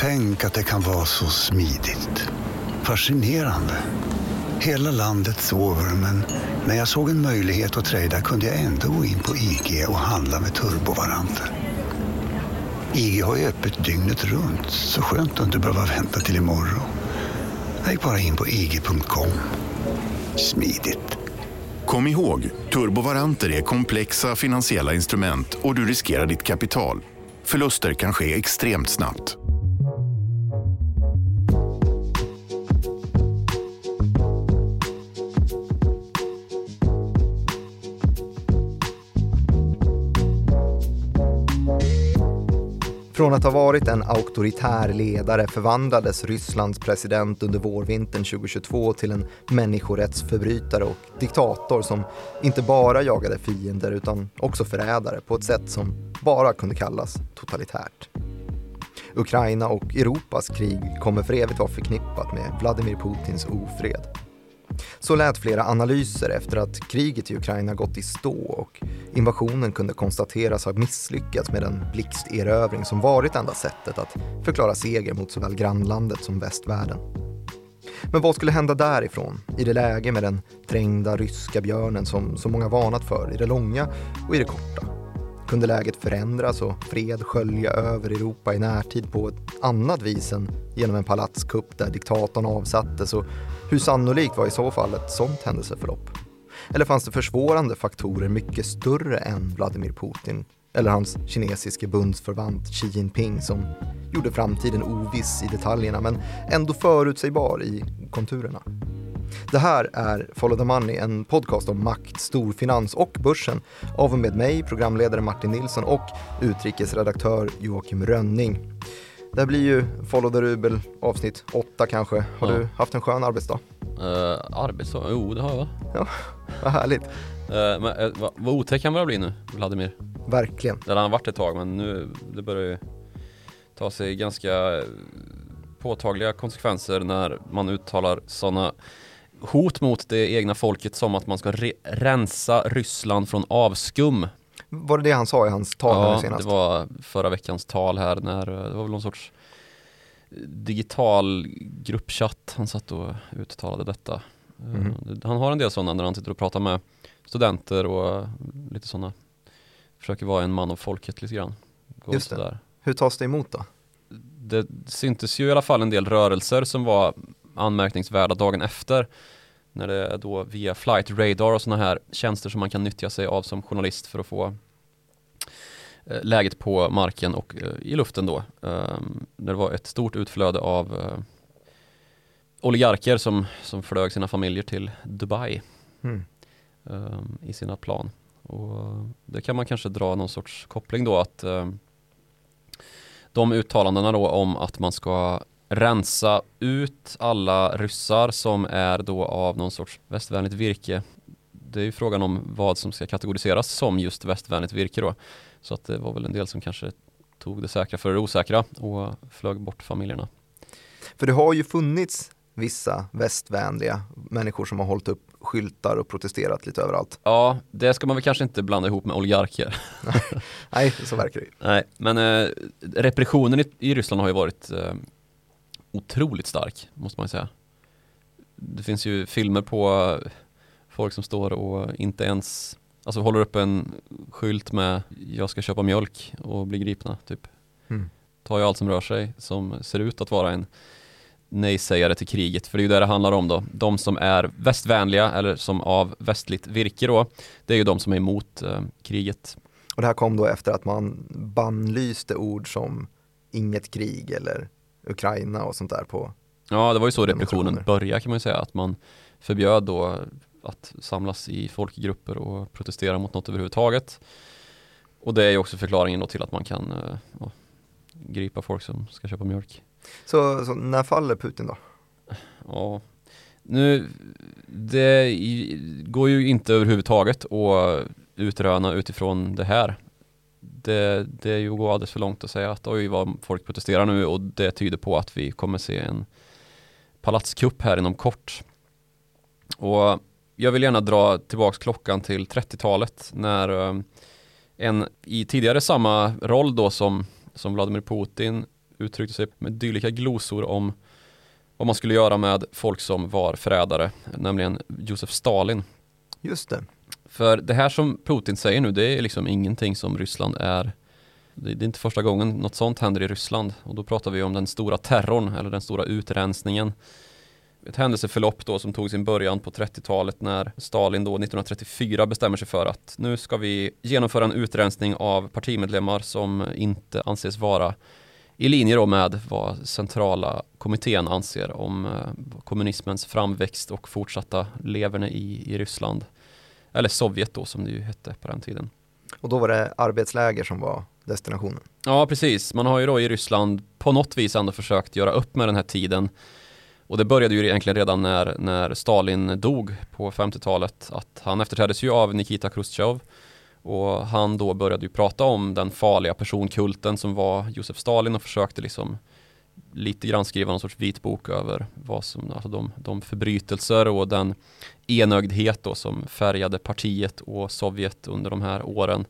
Tänk att det kan vara så smidigt. Fascinerande. Hela landet sover, men när jag såg en möjlighet att träda kunde jag ändå gå in på IG och handla med turbovaranter. IG har ju öppet dygnet runt, så skönt att inte behöva vänta till imorgon. Jag gick bara in på IG.com. Smidigt. Kom ihåg, turbovaranter är komplexa finansiella instrument och du riskerar ditt kapital. Förluster kan ske extremt snabbt. Från att ha varit en auktoritär ledare förvandlades Rysslands president under vårvintern 2022 till en människorättsförbrytare och diktator som inte bara jagade fiender utan också förrädare på ett sätt som bara kunde kallas totalitärt. Ukraina och Europas krig kommer för evigt vara förknippat med Vladimir Putins ofred. Så lät flera analyser efter att kriget i Ukraina gått i stå och invasionen kunde konstateras ha misslyckats med den blixterövring som varit enda sättet att förklara seger mot såväl grannlandet som västvärlden. Men vad skulle hända därifrån, i det läge med den trängda ryska björnen som så många varnat för i det långa och i det korta? Kunde läget förändras och fred skölja över Europa i närtid på ett annat vis än genom en palatskupp där diktatorn avsattes och hur sannolikt var i så fall ett sådant händelseförlopp? Eller fanns det försvårande faktorer mycket större än Vladimir Putin eller hans kinesiske bundsförvant Xi Jinping som gjorde framtiden oviss i detaljerna men ändå förutsägbar i konturerna? Det här är Follow the Money, en podcast om makt, storfinans och börsen av och med mig, programledare Martin Nilsson och utrikesredaktör Joakim Rönning. Det blir ju Follow the Rubel avsnitt 8 kanske. Har Ja. du haft en skön arbetsdag? Uh, arbetsdag? Jo, det har jag va? Ja, vad härligt. Eh, men uh, vad, vad otäck han börjar bli nu, Vladimir. Verkligen. Han har varit ett tag, men nu det börjar ju ta sig ganska påtagliga konsekvenser när man uttalar sådana hot mot det egna folket som att man ska re- rensa Ryssland från avskum. Var det det han sa i hans tal Ja, senast? det var förra veckans tal här när det var väl någon sorts digital gruppchatt han satt och uttalade detta. Mhm. Han har en del sådana när han sitter och pratar med studenter och lite sådana Försöker vara en man av folket lite grann. Går Just det. sådär. Hur tas det emot då? Det syntes ju i alla fall en del rörelser som var anmärkningsvärda dagen efter. När det då via flight radar och sådana här tjänster som man kan nyttja sig av som journalist för att få eh, läget på marken och eh, i luften då. Um, det var ett stort utflöde av eh, oligarker som, som flög sina familjer till Dubai Mm. i sina plan. Och det kan man kanske dra någon sorts koppling då att um, de uttalandena då om att man ska rensa ut alla ryssar som är då av någon sorts västvänligt virke. Det är ju frågan om vad som ska kategoriseras som just västvänligt virke då. Så att det var väl en del som kanske tog det säkra för det osäkra och flög bort familjerna. För det har ju funnits vissa västvänliga människor som har hållit upp skyltar och protesterat lite överallt. Ja, det ska man väl kanske inte blanda ihop med oligarker. Nej, så verkar det ju. Nej, men eh, repressionen i, i Ryssland har ju varit eh, otroligt stark, måste man ju säga. Det finns ju filmer på folk som står och inte ens, alltså håller upp en skylt med jag ska köpa mjölk och blir gripna, typ. Mm. Tar ju allt som rör sig, som ser ut att vara en nej-sägare till kriget, för det är ju det det handlar om då. De som är västvänliga, eller som av västligt virke då, det är ju de som är emot eh, kriget. Och det här kom då efter att man bannlyste ord som inget krig eller Ukraina och sånt där på. Ja, det var ju så repressionen började kan man ju säga, att man förbjöd då att samlas i folkgrupper och protestera mot något överhuvudtaget. Och det är ju också förklaringen då till att man kan eh, ja, gripa folk som ska köpa mjölk. Så, så när faller Putin då? Ja, nu, det går ju inte överhuvudtaget att utröna utifrån det här. Det, det är ju att gå alldeles för långt att säga att oj vad folk protesterar nu och det tyder på att vi kommer se en palatskupp här inom kort. Och jag vill gärna dra tillbaks klockan till 30-talet när eh, en i tidigare samma roll då som, som Vladimir Putin uttryckte sig med dylika glosor om vad man skulle göra med folk som var förrädare, nämligen Josef Stalin. Just det. För det här som Putin säger nu, det är liksom ingenting som Ryssland är det är inte första gången något sånt händer i Ryssland och då pratar vi om den stora terrorn eller den stora utrensningen. Ett händelseförlopp då som tog sin början på 30-talet när Stalin då 1934 bestämmer sig för att nu ska vi genomföra en utrensning av partimedlemmar som inte anses vara i linje då med vad centrala kommittén anser om eh, kommunismens framväxt och fortsatta leverne i, i Ryssland. Eller Sovjet då som det ju hette på den tiden. Och då var det arbetsläger som var destinationen. Ja, precis. Man har ju då i Ryssland på något vis ändå försökt göra upp med den här tiden. Och det började ju egentligen redan när, när Stalin dog på 50-talet. Att han efterträddes ju av Nikita Khrushchev. Och han då började ju prata om den farliga personkulten som var Josef Stalin och försökte liksom lite grann skriva någon sorts vitbok över vad som, alltså de, de förbrytelser och den enögdhet då som färgade partiet och Sovjet under de här åren.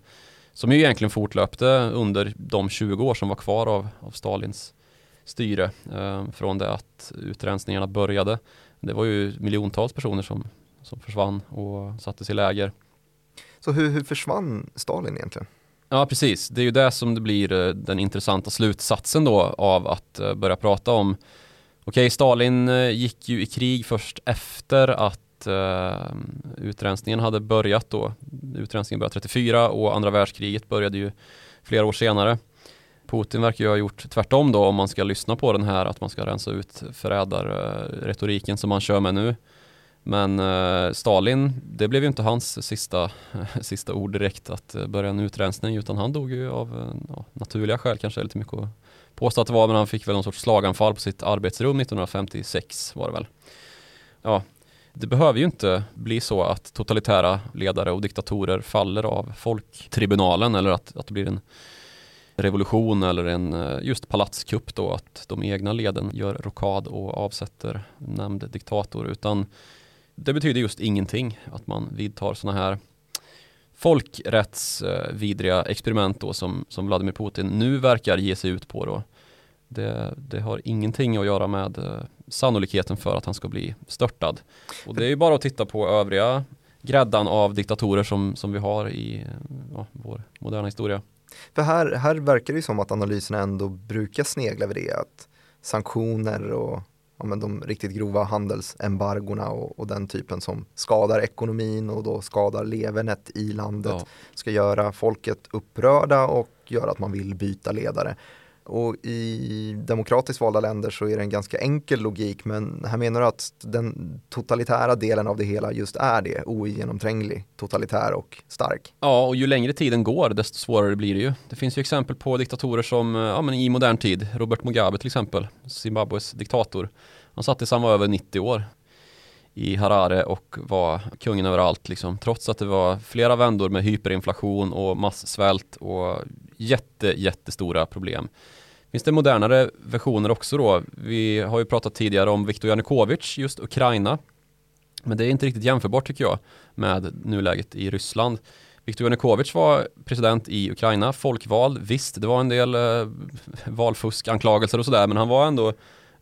Som ju egentligen fortlöpte under de 20 år som var kvar av, av Stalins styre eh, från det att utrensningarna började. Det var ju miljontals personer som, som försvann och sattes i läger. Så hur, hur försvann Stalin egentligen? Ja, precis. Det är ju det som det blir eh, den intressanta slutsatsen då av att eh, börja prata om Okej, okay, Stalin eh, gick ju i krig först efter att uh, utrensningen hade börjat då. Utrensningen började 34 och andra världskriget började ju flera år senare. Putin verkar ju ha gjort tvärtom då om man ska lyssna på den här att man ska rensa ut förrädarretoriken som man kör med nu. Men eh, Stalin, det blev ju inte hans sista, sista ord direkt att eh, börja en utrensning utan han dog ju av eh, ja, naturliga skäl kanske lite mycket att påstå att det var men han fick väl någon sorts slaganfall på sitt arbetsrum 1956 var det väl. Ja, det behöver ju inte bli så att totalitära ledare och diktatorer faller av folktribunalen eller att, att det blir en revolution eller en just palatskupp då att de egna leden gör rokad och avsätter nämnd diktator utan det betyder just ingenting att man vidtar sådana här folkrättsvidriga experiment då som, som Vladimir Putin nu verkar ge sig ut på då. Det, det, har ingenting att göra med eh, sannolikheten för att han ska bli störtad. Och det är ju bara att titta på övriga gräddan av diktatorer som, som vi har i eh, ja, vår moderna historia. För här, här verkar det som att analyserna ändå brukar snegla vid det, att sanktioner och ja, men de riktigt grova handelsembargorna och, och, den typen som skadar ekonomin och då skadar levernet i landet ja. ska göra folket upprörda och göra att man vill byta ledare. Och i demokratiskt valda länder så är det en ganska enkel logik men här menar du att den totalitära delen av det hela just är det, ogenomtränglig, totalitär och stark. Ja, och ju längre tiden går desto svårare blir det ju. Det finns ju exempel på diktatorer som, eh, ja men i modern tid, Robert Mugabe till exempel, Zimbabwes diktator. Han satt tills han var över 90 år i Harare och var kungen överallt liksom. Trots att det var flera vändor med hyperinflation och massvält och jätte, jättestora problem. Finns det modernare versioner också då? Vi har ju pratat tidigare om Viktor Janukovic, just Ukraina. Men det är inte riktigt jämförbart tycker jag med nuläget i Ryssland. Viktor Janukovic var president i Ukraina, folkvald. Visst, det var en del eh, valfuskanklagelser och sådär, men han var ändå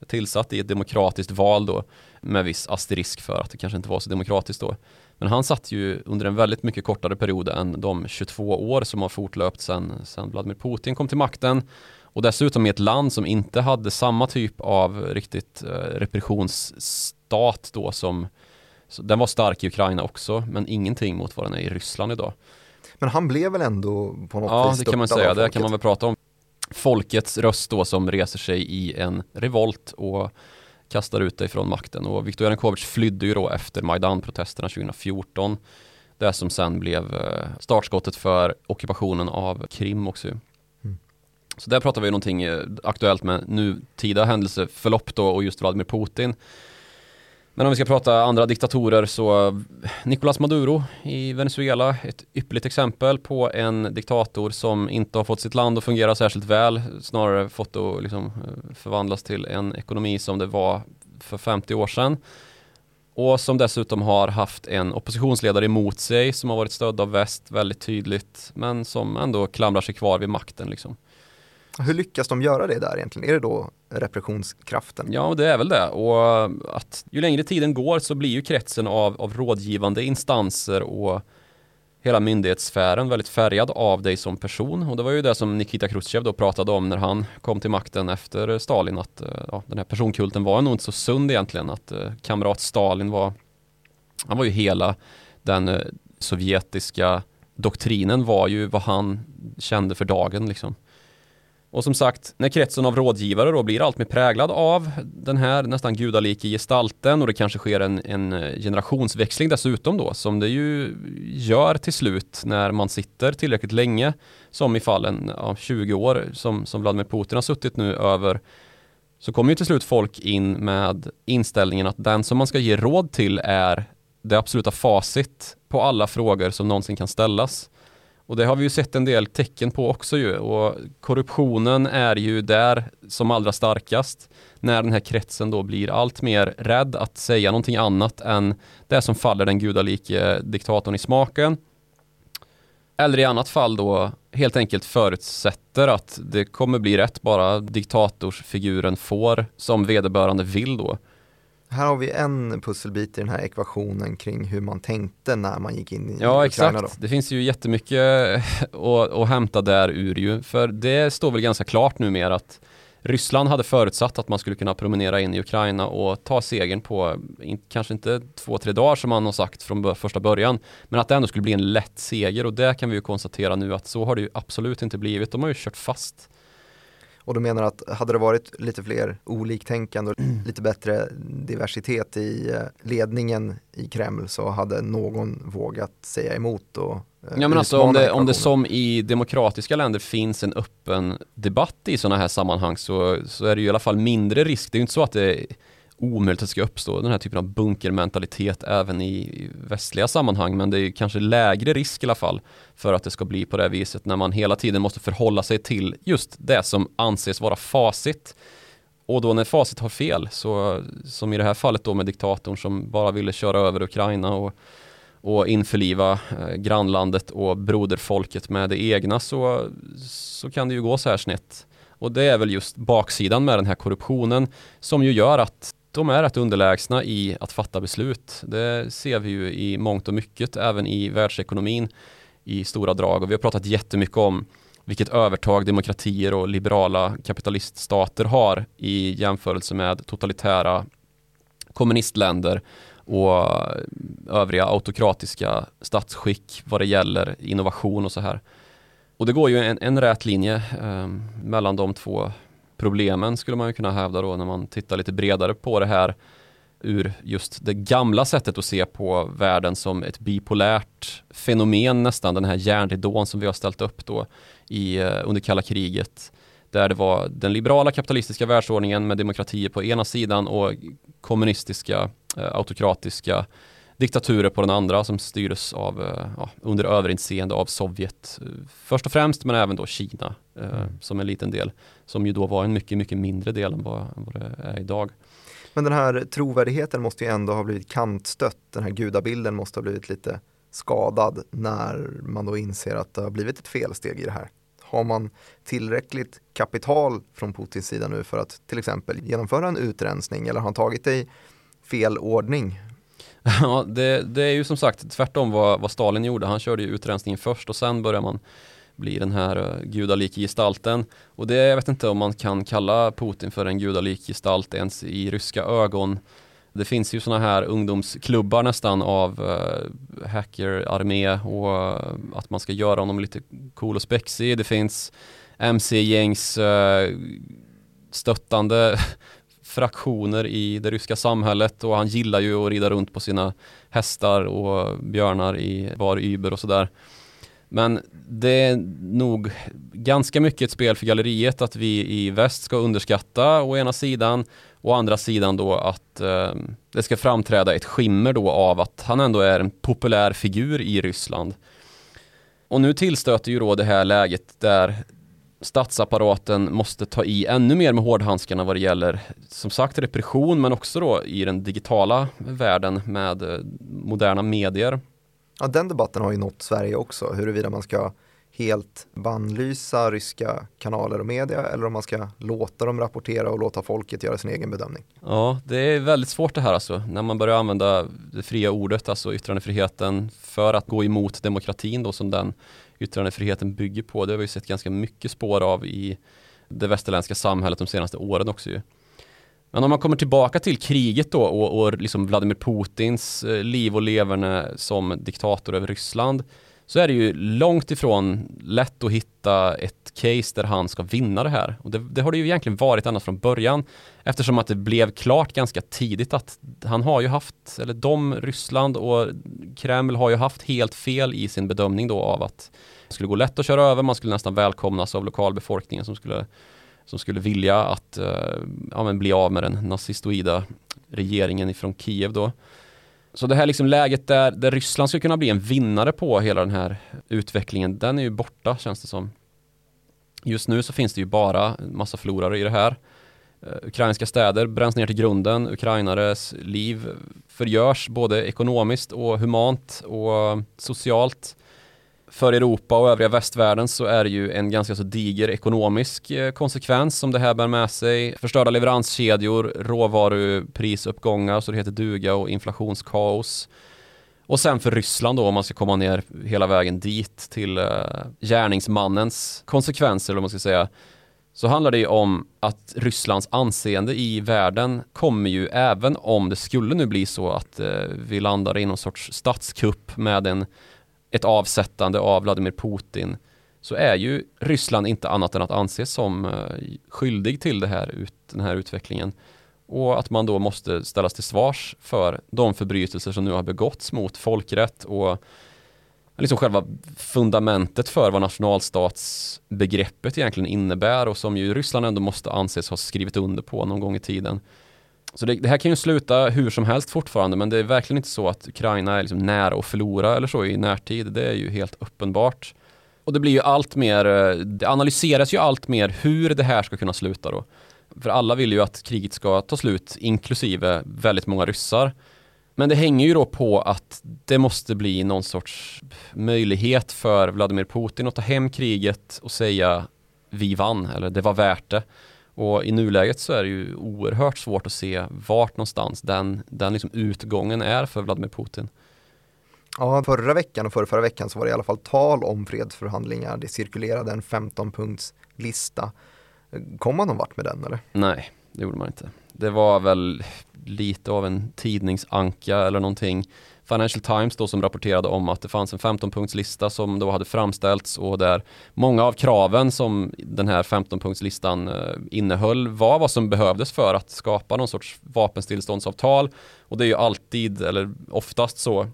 tillsatt i ett demokratiskt val då med viss asterisk för att det kanske inte var så demokratiskt då. Men han satt ju under en väldigt mycket kortare period än de 22 år som har fortlöpt sedan, sedan Vladimir Putin kom till makten. Och dessutom i ett land som inte hade samma typ av riktigt eh, repressionsstat då som den var stark i Ukraina också, men ingenting mot vad den är i Ryssland idag. Men han blev väl ändå på något ja, vis Ja, det kan man säga. Det kan man väl prata om. Folkets röst då som reser sig i en revolt och kastar ut dig från makten. Och Viktor Janukovic flydde ju då efter Majdan-protesterna 2014. Det som sen blev eh, startskottet för ockupationen av Krim också. Så där pratar vi någonting eh, aktuellt med nutida händelseförlopp då och just Vladimir Putin. Men om vi ska prata andra diktatorer så Nicolas Maduro i Venezuela, ett ypperligt exempel på en diktator som inte har fått sitt land att fungera särskilt väl, snarare fått att liksom eh, förvandlas till en ekonomi som det var för 50 år sedan. Och som dessutom har haft en oppositionsledare emot sig som har varit stödd av väst väldigt tydligt, men som ändå klamrar sig kvar vid makten. Liksom. Hur lyckas de göra det där egentligen? Är det då repressionskraften? Ja, det är väl det. Och eh, att ju längre tiden går så blir ju kretsen av, av rådgivande instanser och hela myndighetssfären väldigt färgad av dig som person. Och det var ju det som Nikita Khrushchev då pratade om när han kom till makten efter Stalin. Att eh, ja, den här personkulten var nog inte så sund egentligen. Att eh, kamrat Stalin var, han var ju hela den eh, sovjetiska doktrinen var ju vad han kände för dagen liksom. Och som sagt, när kretsen av rådgivare då blir allt mer präglad av den här nästan gudalike gestalten och det kanske sker en, en, eh, generationsväxling dessutom då som det ju gör till slut när man sitter tillräckligt länge som i fallen av 20 år som, som Vladimir Putin har suttit nu över så kommer ju till slut folk in med inställningen att den som man ska ge råd till är det absoluta facit på alla frågor som någonsin kan ställas. Och det har vi ju sett en del tecken på också ju och korruptionen är ju där som allra starkast när den här kretsen då blir allt mer rädd att säga någonting annat än det som faller den gudalike diktatorn i smaken. Eller i annat fall då helt enkelt förutsätter att det kommer bli rätt bara diktatorsfiguren får som vederbörande vill då. Här har vi en pusselbit i den här ekvationen kring hur man tänkte när man gick in i Ja Ukraina exakt, då. det finns ju jättemycket att, att hämta där ur ju. För det står väl ganska klart numera att Ryssland hade förutsatt att man skulle kunna promenera in i Ukraina och ta segern på, kanske inte två, tre dagar som man har sagt från första början, men att det ändå skulle bli en lätt seger och det kan vi ju konstatera nu att så har det ju absolut inte blivit. De har ju kört fast och du menar att hade det varit lite fler oliktänkande och mm. lite bättre diversitet i eh, ledningen i Kreml så hade någon vågat säga emot och eh, Ja men alltså om det, om det som i demokratiska länder finns en öppen debatt i sådana här sammanhang så, så är det ju i alla fall mindre risk. Det är ju inte så att det omöjligt att det ska uppstå den här typen av bunkermentalitet även i västliga sammanhang men det är kanske lägre risk i alla fall för att det ska bli på det viset när man hela tiden måste förhålla sig till just det som anses vara facit och då när facit har fel så som i det här fallet då med diktatorn som bara ville köra över Ukraina och och införliva eh, grannlandet och broderfolket med det egna så, så kan det ju gå så här snett. Och det är väl just baksidan med den här korruptionen som ju gör att de är rätt underlägsna i att fatta beslut. Det ser vi ju i mångt och mycket, även i världsekonomin i stora drag. Och vi har pratat jättemycket om vilket övertag demokratier och liberala kapitaliststater har i jämförelse med totalitära kommunistländer och övriga autokratiska statsskick vad det gäller innovation och så här. Och det går ju en, en rät linje eh, mellan de två problemen skulle man ju kunna hävda då när man tittar lite bredare på det här ur just det gamla sättet att se på världen som ett bipolärt fenomen nästan, den här järnridån som vi har ställt upp då i, eh, under kalla kriget. Där det var den liberala kapitalistiska världsordningen med demokratier på ena sidan och kommunistiska, eh, autokratiska diktaturer på den andra som styrdes av, eh, ja, under överinseende av Sovjet eh, först och främst men även då Kina eh, mm. som en liten del som ju då var en mycket, mycket mindre del än vad, än vad det är idag. Men den här trovärdigheten måste ju ändå ha blivit kantstött, den här gudabilden måste ha blivit lite skadad när man då inser att det har blivit ett felsteg i det här. Har man tillräckligt kapital från Putins sida nu för att till exempel genomföra en utrensning eller har han tagit det i fel ordning? Ja, det, det, är ju som sagt tvärtom vad, vad Stalin gjorde. Han körde ju utrensningen först och sen börjar man bli den här eh, uh, gudalike gestalten. Och det, jag vet inte om man kan kalla Putin för en gudalik gestalt ens i ryska ögon. Det finns ju sådana här ungdomsklubbar nästan av uh, hackerarmé och uh, att man ska göra honom lite cool och spexig. Det finns MC-gängs uh, stöttande fraktioner i det ryska samhället och han gillar ju att rida runt på sina hästar och björnar i Bar Uber och sådär. Men det är nog ganska mycket ett spel för galleriet att vi i väst ska underskatta å ena sidan och å andra sidan då att eh, det ska framträda ett skimmer då av att han ändå är en populär figur i Ryssland. Och nu tillstöter ju då det här läget där statsapparaten måste ta i ännu mer med hårdhandskarna vad det gäller som sagt repression men också då i den digitala världen med eh, moderna medier. Ja, den debatten har ju nått Sverige också, huruvida man ska helt bannlysa ryska kanaler och media eller om man ska låta dem rapportera och låta folket göra sin egen bedömning. Ja, det är väldigt svårt det här alltså. När man börjar använda det fria ordet, alltså yttrandefriheten, för att gå emot demokratin då som den yttrandefriheten bygger på. Det har vi sett ganska mycket spår av i det västerländska samhället de senaste åren också ju. Men om man kommer tillbaka till kriget då och, och liksom Vladimir Putins eh, liv och leverne som diktator över Ryssland så är det ju långt ifrån lätt att hitta ett case där han ska vinna det här. Och det, det, har det ju egentligen varit ända från början eftersom att det blev klart ganska tidigt att han har ju haft, eller de, Ryssland och Kreml har ju haft helt fel i sin bedömning då av att det skulle gå lätt att köra över, man skulle nästan välkomnas av lokalbefolkningen som skulle, som skulle vilja att eh, ja, bli av med den nazistoida regeringen ifrån Kiev då. Så det här liksom läget där, där Ryssland skulle kunna bli en vinnare på hela den här utvecklingen, den är ju borta känns det som. Just nu så finns det ju bara massa förlorare i det här. Eh, ukrainska städer bränns ner till grunden, ukrainares liv förgörs både ekonomiskt och humant och socialt för Europa och övriga västvärlden så är det ju en ganska så diger ekonomisk eh, konsekvens som det här bär med sig. Förstörda leveranskedjor, råvaruprisuppgångar så det heter duga och inflationskaos. Och sen för Ryssland då om man ska komma ner hela vägen dit till uh, gärningsmannens konsekvenser eller vad man ska säga så handlar det ju om att Rysslands anseende i världen kommer ju även om det skulle nu bli så att uh, vi landar i någon sorts statskupp med en ett avsättande av Vladimir Putin så är ju Ryssland inte annat än att anses som eh, skyldig till det här, ut, den här utvecklingen. Och att man då måste ställas till svars för de förbrytelser som nu har begåtts mot folkrätt och liksom själva fundamentet för vad nationalstatsbegreppet egentligen innebär och som ju Ryssland ändå måste anses ha skrivit under på någon gång i tiden. Så det, det, här kan ju sluta hur som helst fortfarande men det är verkligen inte så att Ukraina är liksom nära att förlora eller så i närtid. Det är ju helt uppenbart. Och det blir ju allt mer, eh, det analyseras ju allt mer hur det här ska kunna sluta då. För alla vill ju att kriget ska ta slut, inklusive väldigt många ryssar. Men det hänger ju då på att det måste bli någon sorts möjlighet för Vladimir Putin att ta hem kriget och säga vi vann, eller det var värt det. Och i nuläget så är det ju oerhört svårt att se vart någonstans den, den liksom utgången är för Vladimir Putin. Ja, förra veckan och förra, förra veckan så var det i alla fall tal om fredsförhandlingar. Det cirkulerade en 15-punkts lista. Kom man någon vart med den eller? Nej, det gjorde man inte. Det var väl lite av en tidningsanka eller någonting. Financial Times då som rapporterade om att det fanns en 15-punktslista som då hade framställts och där många av kraven som den här 15-punktslistan eh, innehöll var vad som behövdes för att skapa någon sorts vapenstillståndsavtal. Och det är ju alltid eller oftast så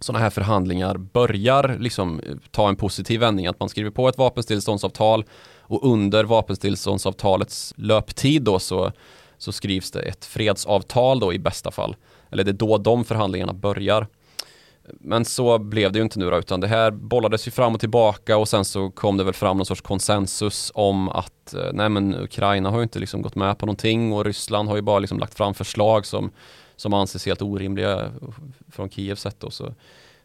sådana här förhandlingar börjar liksom eh, ta en positiv vändning. Att man skriver på ett vapenstillståndsavtal och under vapenstillståndsavtalets löptid då så, så skrivs det ett fredsavtal då i bästa fall eller det är då de förhandlingarna börjar. Men så blev det ju inte nu då, utan det här bollades ju fram och tillbaka och sen så kom det väl fram någon sorts konsensus om att eh, nej men Ukraina har ju inte liksom gått med på någonting och Ryssland har ju bara liksom lagt fram förslag som, som anses helt orimliga från Kievs sätt då. Så,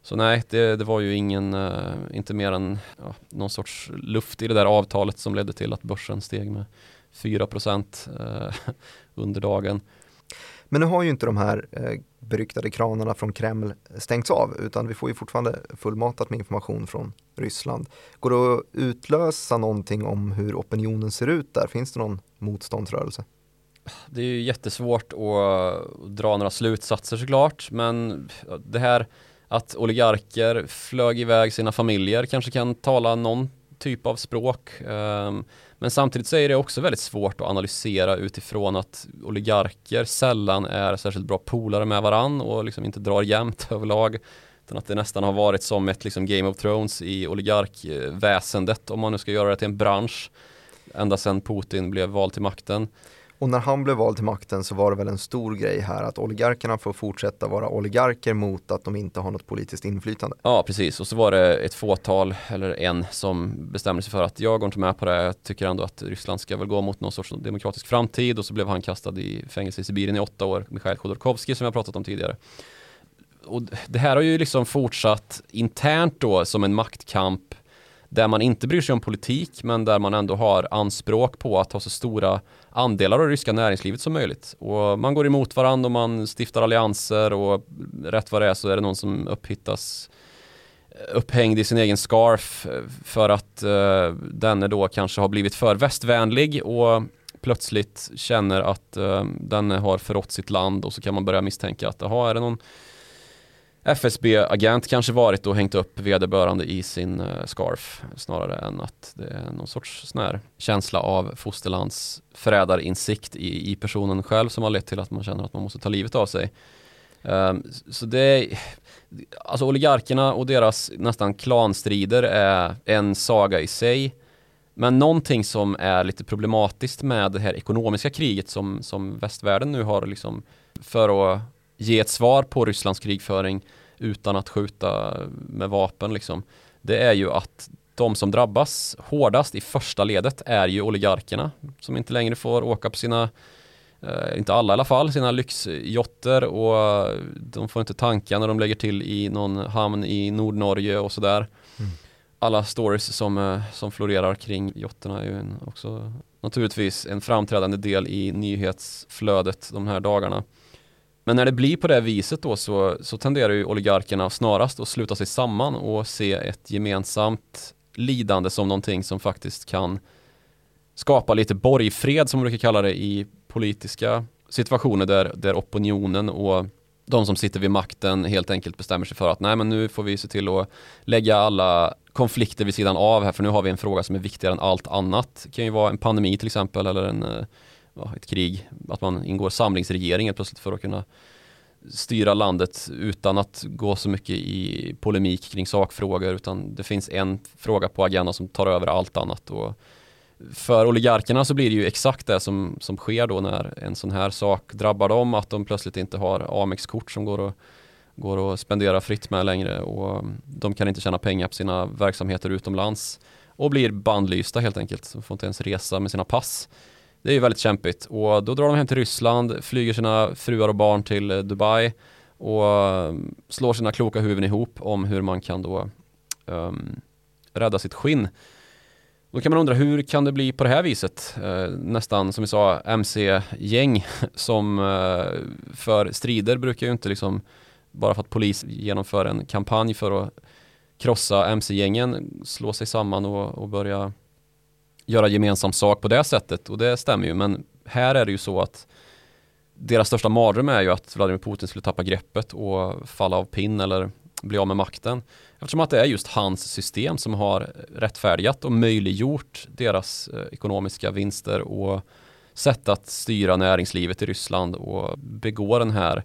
så nej, det, det var ju ingen, eh, inte mer än ja, någon sorts luft i det där avtalet som ledde till att börsen steg med 4 procent eh, under dagen. Men nu har ju inte de här eh, beryktade kranarna från Kreml stängts av utan vi får ju fortfarande fullmatat med information från Ryssland. Går det att utlösa någonting om hur opinionen ser ut där? Finns det någon motståndsrörelse? Det är ju jättesvårt att dra några slutsatser såklart men det här att oligarker flög iväg sina familjer kanske kan tala någon typ av språk. Um, men samtidigt så är det också väldigt svårt att analysera utifrån att oligarker sällan är särskilt bra polare med varann och liksom inte drar jämnt överlag. Utan att det nästan har varit som ett liksom Game of Thrones i oligarkväsendet om man nu ska göra det till en bransch. Ända sedan Putin blev vald till makten. Och när han blev vald till makten så var det väl en stor grej här att oligarkerna får fortsätta vara oligarker mot att de inte har något politiskt inflytande. Ja, precis. Och så var det ett fåtal, eller en, som bestämde sig för att jag går inte med på det. Jag tycker ändå att Ryssland ska väl gå mot någon sorts demokratisk framtid och så blev han kastad i fängelse i Sibirien i åtta år, Mikhail Khodorkovsky som jag pratat om tidigare. Och det här har ju liksom fortsatt internt då som en maktkamp där man inte bryr sig om politik men där man ändå har anspråk på att ha så stora andelar av det ryska näringslivet som möjligt. Och man går emot varandra och man stiftar allianser och rätt vad det är så är det någon som upphittas eh, upphängd i sin egen scarf eh, för att uh, denne då kanske har blivit för västvänlig och plötsligt känner att uh, denne har förrått sitt land och så kan man börja misstänka att jaha, är det någon FSB-agent kanske varit och hängt upp vederbörande i sin uh, scarf snarare än att det är någon sorts sån här känsla av fosterlands förrädarinsikt i, i personen själv som har lett till att man känner att man måste ta livet av sig. Um, så det är, alltså oligarkerna och deras nästan klanstrider är en saga i sig. Men någonting som är lite problematiskt med det här ekonomiska kriget som, som västvärlden nu har liksom för att ge ett svar på Rysslands krigföring utan att skjuta med vapen liksom. Det är ju att de som drabbas hårdast i första ledet är ju oligarkerna som inte längre får åka på sina Uh, inte alla i alla fall, sina lyxjotter och de får inte tanka när de lägger till i någon hamn i Nordnorge och sådär. Mm. Alla stories som, uh, som florerar kring jotterna är ju en, också naturligtvis en framträdande del i nyhetsflödet de här dagarna. Men när det blir på det viset då så, så tenderar ju oligarkerna snarast att sluta sig samman och se ett gemensamt lidande som någonting som faktiskt kan skapa lite borgfred som man brukar kalla det i politiska situationer där, där opinionen och de som sitter vid makten helt enkelt bestämmer sig för att nej men nu får vi se till att lägga alla konflikter vid sidan av här för nu har vi en fråga som är viktigare än allt annat. Det kan ju vara en pandemi till exempel eller en, eh, ja, ett krig. Att man ingår samlingsregeringen plötsligt för att kunna styra landet utan att gå så mycket i polemik kring sakfrågor utan det finns en fråga på agendan som tar över allt annat. Och för oligarkerna så blir det ju exakt det som, som sker då när en sån här sak drabbar dem, att de plötsligt inte har Amex-kort som går att, går att spendera fritt med längre och de kan inte tjäna pengar på sina verksamheter utomlands och blir bandlysta helt enkelt, de får inte ens resa med sina pass. Det är ju väldigt kämpigt och då drar de hem till Ryssland, flyger sina fruar och barn till eh, Dubai och ehm, slår sina kloka huvuden ihop om hur man kan då um, rädda sitt skinn. Då kan man undra hur kan det bli på det här viset? Eh, nästan som vi sa MC-gäng som eh, för strider brukar ju inte liksom bara för att polis genomför en kampanj för att krossa MC-gängen slå sig samman och, och börja göra gemensam sak på det sättet och det stämmer ju men här är det ju så att deras största mardröm är ju att Vladimir Putin skulle tappa greppet och falla av pinn eller bli av med makten. Eftersom att det är just hans system som har rättfärdigat och möjliggjort deras eh, ekonomiska vinster och sätt att styra näringslivet i Ryssland och begå den här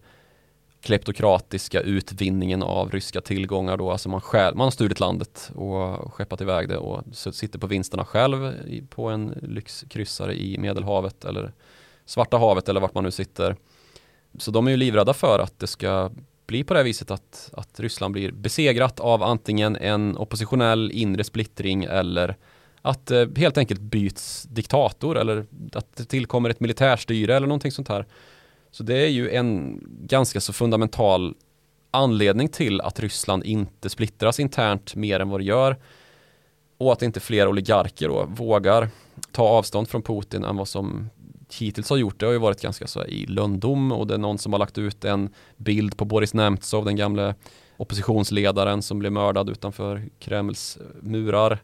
kleptokratiska utvinningen av ryska tillgångar då, alltså man, själv, man har stulit landet och skeppat iväg det och sitter på vinsterna själv på en lyxkryssare i Medelhavet eller Svarta havet eller vart man nu sitter. Så de är ju livrädda för att det ska bli på det viset att, att Ryssland blir besegrat av antingen en oppositionell inre splittring eller att eh, helt enkelt byts diktator eller att det tillkommer ett militärstyre eller någonting sånt här. Så det är ju en ganska så fundamental anledning till att Ryssland inte splittras internt mer än vad det gör och att inte fler oligarker då vågar ta avstånd från Putin än vad som hittills har gjort det har ju varit ganska så i lönndom och det är någon som har lagt ut en bild på Boris Nemtsov, den gamle oppositionsledaren som blev mördad utanför Kremls murar.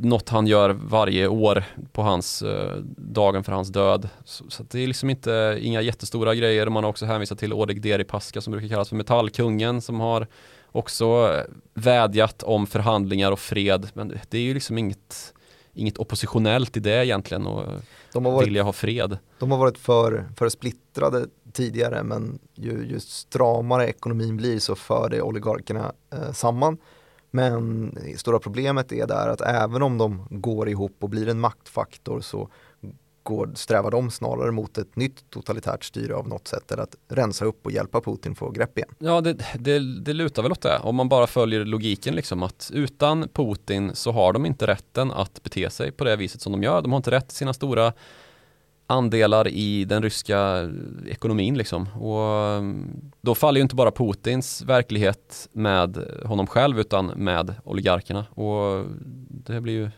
Något han gör varje år på hans eh, dagen för hans död. Så, så det är liksom inte inga jättestora grejer. Man har också hänvisat till Oleg Deripaska som brukar kallas för metallkungen som har också eh, vädjat om förhandlingar och fred. Men det är ju liksom inget inget oppositionellt i det egentligen och de har varit, vilja ha fred. De har varit för, för splittrade tidigare men ju, ju stramare ekonomin blir så för det oligarkerna eh, samman. Men stora problemet är där att även om de går ihop och blir en maktfaktor så går, strävar de snarare mot ett nytt totalitärt styre av något sätt eller att rensa upp och hjälpa Putin få grepp igen. Ja, det, det, det lutar väl åt det. Om man bara följer logiken liksom att utan Putin så har de inte rätten att bete sig på det viset som de gör. De har inte rätt till sina stora andelar i den ryska ekonomin liksom. Och mm, då faller ju inte bara Putins verklighet med honom själv utan med oligarkerna. Och det blir ju,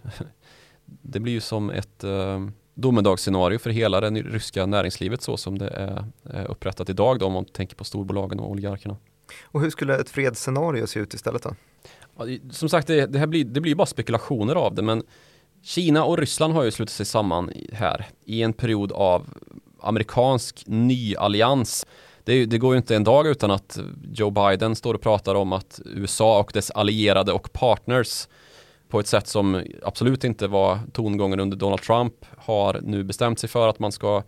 det blir ju som ett uh, domedagsscenario för hela det ryska näringslivet så som det är, är upprättat idag då, om man tänker på storbolagen och oligarkerna. Och hur skulle ett fredsscenario se ut istället då? Som sagt, det, det här blir, det blir bara spekulationer av det, men Kina och Ryssland har ju slutit sig samman här i en period av amerikansk nyallians. Det, det, går ju inte en dag utan att Joe Biden står och pratar om att USA och dess allierade och partners på ett sätt som absolut inte var tongången under Donald Trump har nu bestämt sig för att man ska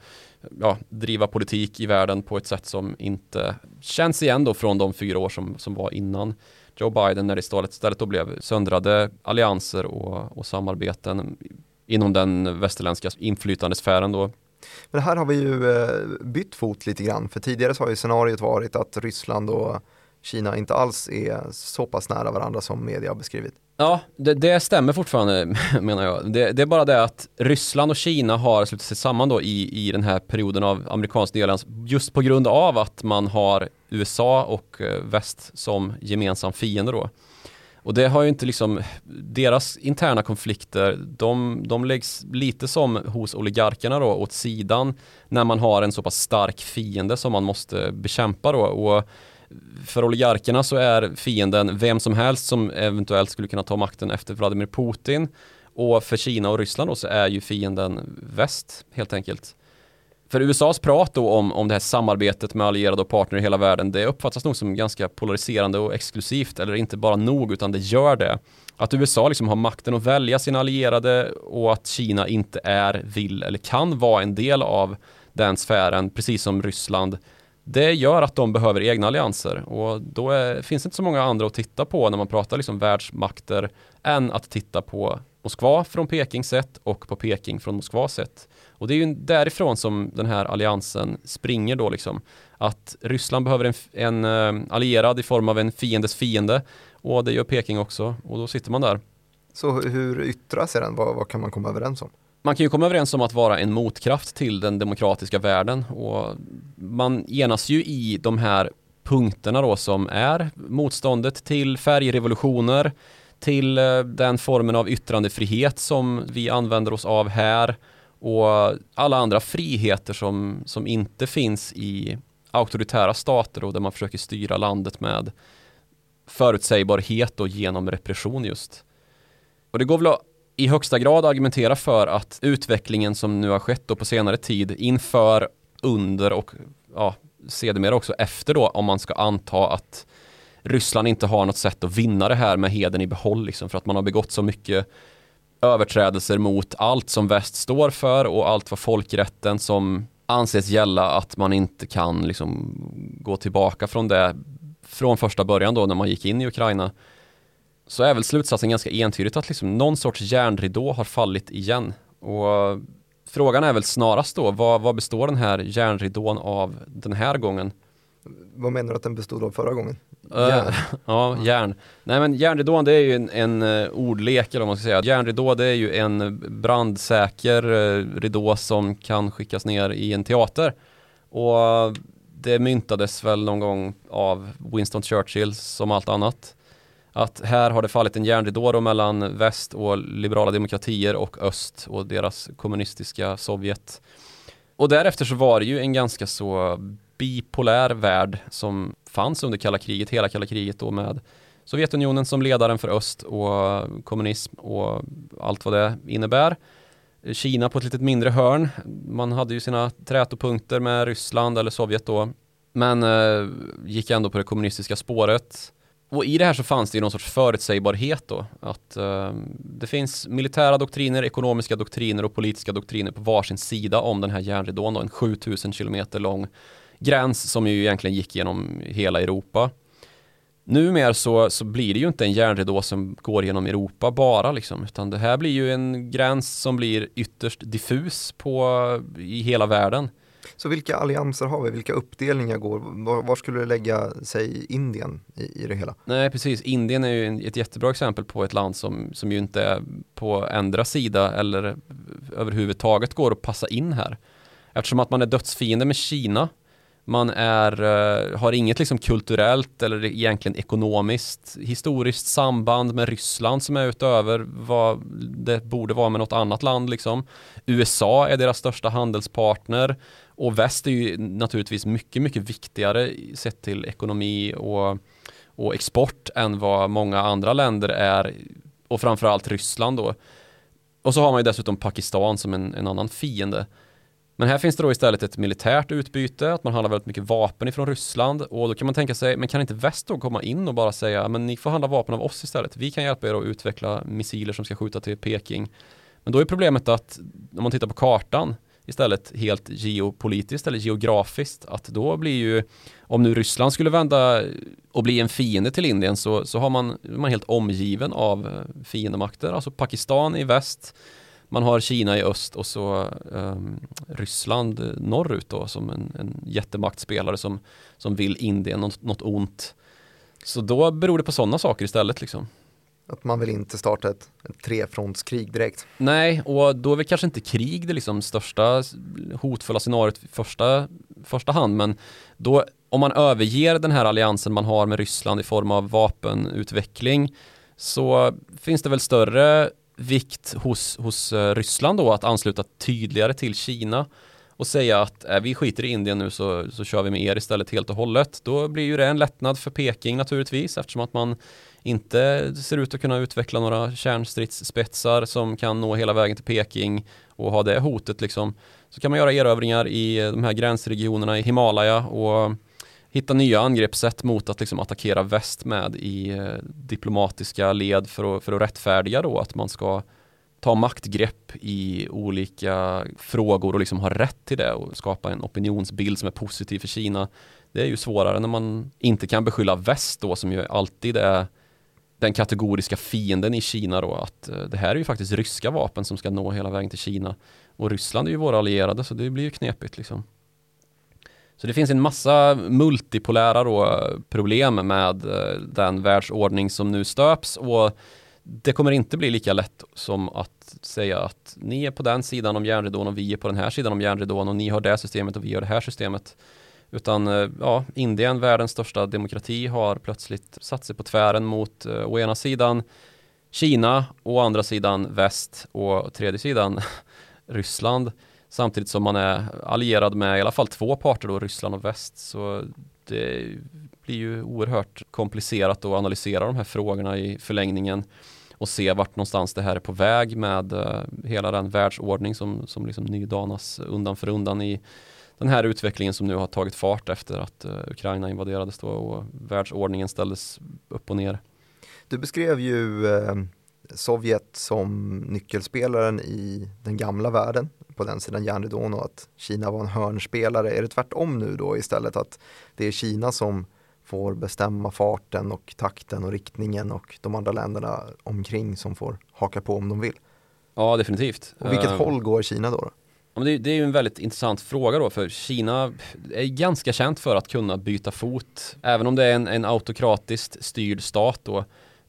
ja, driva politik i världen på ett sätt som inte känns igen då från de fyra år som, som var innan. Joe Biden när det istället, då blev söndrade allianser och, och samarbeten inom den västerländska inflytandesfären då. Men här har vi ju eh, bytt fot lite grann, för tidigare så har ju scenariot varit att Ryssland och Kina inte alls är så pass nära varandra som media har beskrivit. Ja, det, det stämmer fortfarande menar jag. Det, det, är bara det att Ryssland och Kina har slutit sig samman då i, i den här perioden av amerikansk delans just på grund av att man har USA och eh, väst som gemensam fiende då. Och det har ju inte liksom, deras interna konflikter, de, de läggs lite som hos oligarkerna då åt sidan när man har en så pass stark fiende som man måste bekämpa då. Och för oligarkerna så är fienden vem som helst som eventuellt skulle kunna ta makten efter Vladimir Putin. Och för Kina och Ryssland då så är ju fienden väst helt enkelt. För USAs prat då om, om det här samarbetet med allierade och partner i hela världen, det uppfattas nog som ganska polariserande och exklusivt, eller inte bara nog, utan det gör det. Att USA liksom har makten att välja sina allierade och att Kina inte är, vill eller kan vara en del av den sfären, precis som Ryssland det gör att de behöver egna allianser och då är, finns det inte så många andra att titta på när man pratar liksom världsmakter än att titta på Moskva från Pekings sätt och på Peking från Moskvas sätt. Och det är ju därifrån som den här alliansen springer då liksom. Att Ryssland behöver en, en eh, allierad i form av en fiendes fiende och det gör Peking också och då sitter man där. Så hur yttrar sig den? Vad, vad kan man komma överens om? Man kan ju komma överens om att vara en motkraft till den demokratiska världen och man enas ju i de här punkterna då som är motståndet till färgrevolutioner, till eh, den formen av yttrandefrihet som vi använder oss av här och alla andra friheter som, som inte finns i auktoritära stater och där man försöker styra landet med förutsägbarhet och genom repression just. Och det går väl att i högsta grad argumentera för att utvecklingen som nu har skett då på senare tid inför, under och ja, sedermera också efter då om man ska anta att Ryssland inte har något sätt att vinna det här med heden i behåll liksom för att man har begått så mycket överträdelser mot allt som väst står för och allt vad folkrätten som anses gälla att man inte kan liksom gå tillbaka från det från första början då när man gick in i Ukraina så är väl slutsatsen ganska entydigt att liksom någon sorts järnridå har fallit igen. Och frågan är väl snarast då, vad, vad består den här järnridån av den här gången? Vad menar du att den bestod av förra gången? Järn. Uh, ja, järn. Nej men järnridån det är ju en, en uh, ordlek eller vad man ska säga. Järnridå det är ju en brandsäker uh, ridå som kan skickas ner i en teater. Och det myntades väl någon gång av Winston Churchill som allt annat att här har det fallit en järnridå mellan väst och liberala demokratier och öst och deras kommunistiska Sovjet. Och därefter så var det ju en ganska så bipolär värld som fanns under kalla kriget, hela kalla kriget då med Sovjetunionen som ledaren för öst och kommunism och allt vad det innebär. Kina på ett litet mindre hörn. Man hade ju sina trätopunkter med Ryssland eller Sovjet då. Men eh, gick ändå på det kommunistiska spåret. Och i det här så fanns det ju någon sorts förutsägbarhet då. Att eh, det finns militära doktriner, ekonomiska doktriner och politiska doktriner på varsin sida om den här järnridån. Då, en 7000 kilometer lång gräns som ju egentligen gick genom hela Europa. Numera så, så blir det ju inte en järnridå som går genom Europa bara liksom, utan det här blir ju en gräns som blir ytterst diffus på, i hela världen. Så vilka allianser har vi? Vilka uppdelningar går? Var, var skulle det lägga sig Indien i, i, det hela? Nej, precis. Indien är ju ett jättebra exempel på ett land som, som ju inte är på ändra sida eller överhuvudtaget går att passa in här. eftersom att man är dödsfiende med Kina man är, eh, har inget liksom kulturellt eller egentligen ekonomiskt historiskt samband med Ryssland som är utöver vad det borde vara med något annat land. Liksom. USA är deras största handelspartner och väst är ju naturligtvis mycket, mycket viktigare sett till ekonomi och, och export än vad många andra länder är och framförallt Ryssland då. Och så har man ju dessutom Pakistan som en, en annan fiende. Men här finns det då istället ett militärt utbyte, att man handlar väldigt mycket vapen ifrån Ryssland och då kan man tänka sig, men kan inte väst då komma in och bara säga, men ni får handla vapen av oss istället. Vi kan hjälpa er att utveckla missiler som ska skjuta till Peking. Men då är problemet att om man tittar på kartan istället helt geopolitiskt eller geografiskt att då blir ju om nu Ryssland skulle vända och bli en fiende till Indien så, så har man, man helt omgiven av eh, fiendemakter, alltså Pakistan i väst man har Kina i öst och så um, Ryssland eh, norrut då som en, en jättemaktspelare som, som vill Indien något, något ont. Så då beror det på sådana saker istället liksom. Att man vill inte starta ett, ett trefrontskrig direkt. Nej, och då är väl kanske inte krig det liksom största hotfulla scenariot i första, första hand, men då om man överger den här alliansen man har med Ryssland i form av vapenutveckling så finns det väl större vikt hos, hos eh, Ryssland då att ansluta tydligare till Kina och säga att äh, vi skiter i Indien nu så, så kör vi med er istället helt och hållet. Då blir ju det en lättnad för Peking naturligtvis eftersom att man inte ser ut att kunna utveckla några kärnstridsspetsar som kan nå hela vägen till Peking och ha det hotet liksom. Så kan man göra erövringar i de här gränsregionerna i Himalaya och hitta nya angreppssätt mot att liksom attackera väst med i eh, diplomatiska led för att, för att rättfärdiga då att man ska ta maktgrepp i olika frågor och liksom ha rätt till det och skapa en opinionsbild som är positiv för Kina. Det är ju svårare när man inte kan beskylla väst då som ju alltid är den kategoriska fienden i Kina då att eh, det här är ju faktiskt ryska vapen som ska nå hela vägen till Kina och Ryssland är ju våra allierade så det blir ju knepigt liksom. Så det finns en massa multipolära då, eh, problem med eh, den världsordning som nu stöps och det kommer inte bli lika lätt som att säga att ni är på den sidan om järnridån och vi är på den här sidan om järnridån och ni har det systemet och vi har det här systemet. Utan eh, ja, Indien, världens största demokrati, har plötsligt satt sig på tvären mot eh, å ena sidan Kina, å andra sidan väst och å tredje sidan Ryssland. Samtidigt som man är allierad med i alla fall två parter då, Ryssland och väst. Så det blir ju oerhört komplicerat att analysera de här frågorna i förlängningen och se vart någonstans det här är på väg med eh, hela den världsordning som, som liksom nydanas undan för undan i den här utvecklingen som nu har tagit fart efter att uh, Ukraina invaderades då och världsordningen ställdes upp och ner. Du beskrev ju uh, Sovjet som nyckelspelaren i den gamla världen på den sidan järnridån och att Kina var en hörnspelare. Är det tvärtom nu då istället att det är Kina som får bestämma farten och takten och riktningen och de andra länderna omkring som får haka på om de vill? Ja, definitivt. Och vilket uh, håll går Kina då? då? Det, det, är ju en väldigt intressant fråga då, för Kina är ganska känt för att kunna byta fot, även om det är en, en autokratiskt styrd stat då.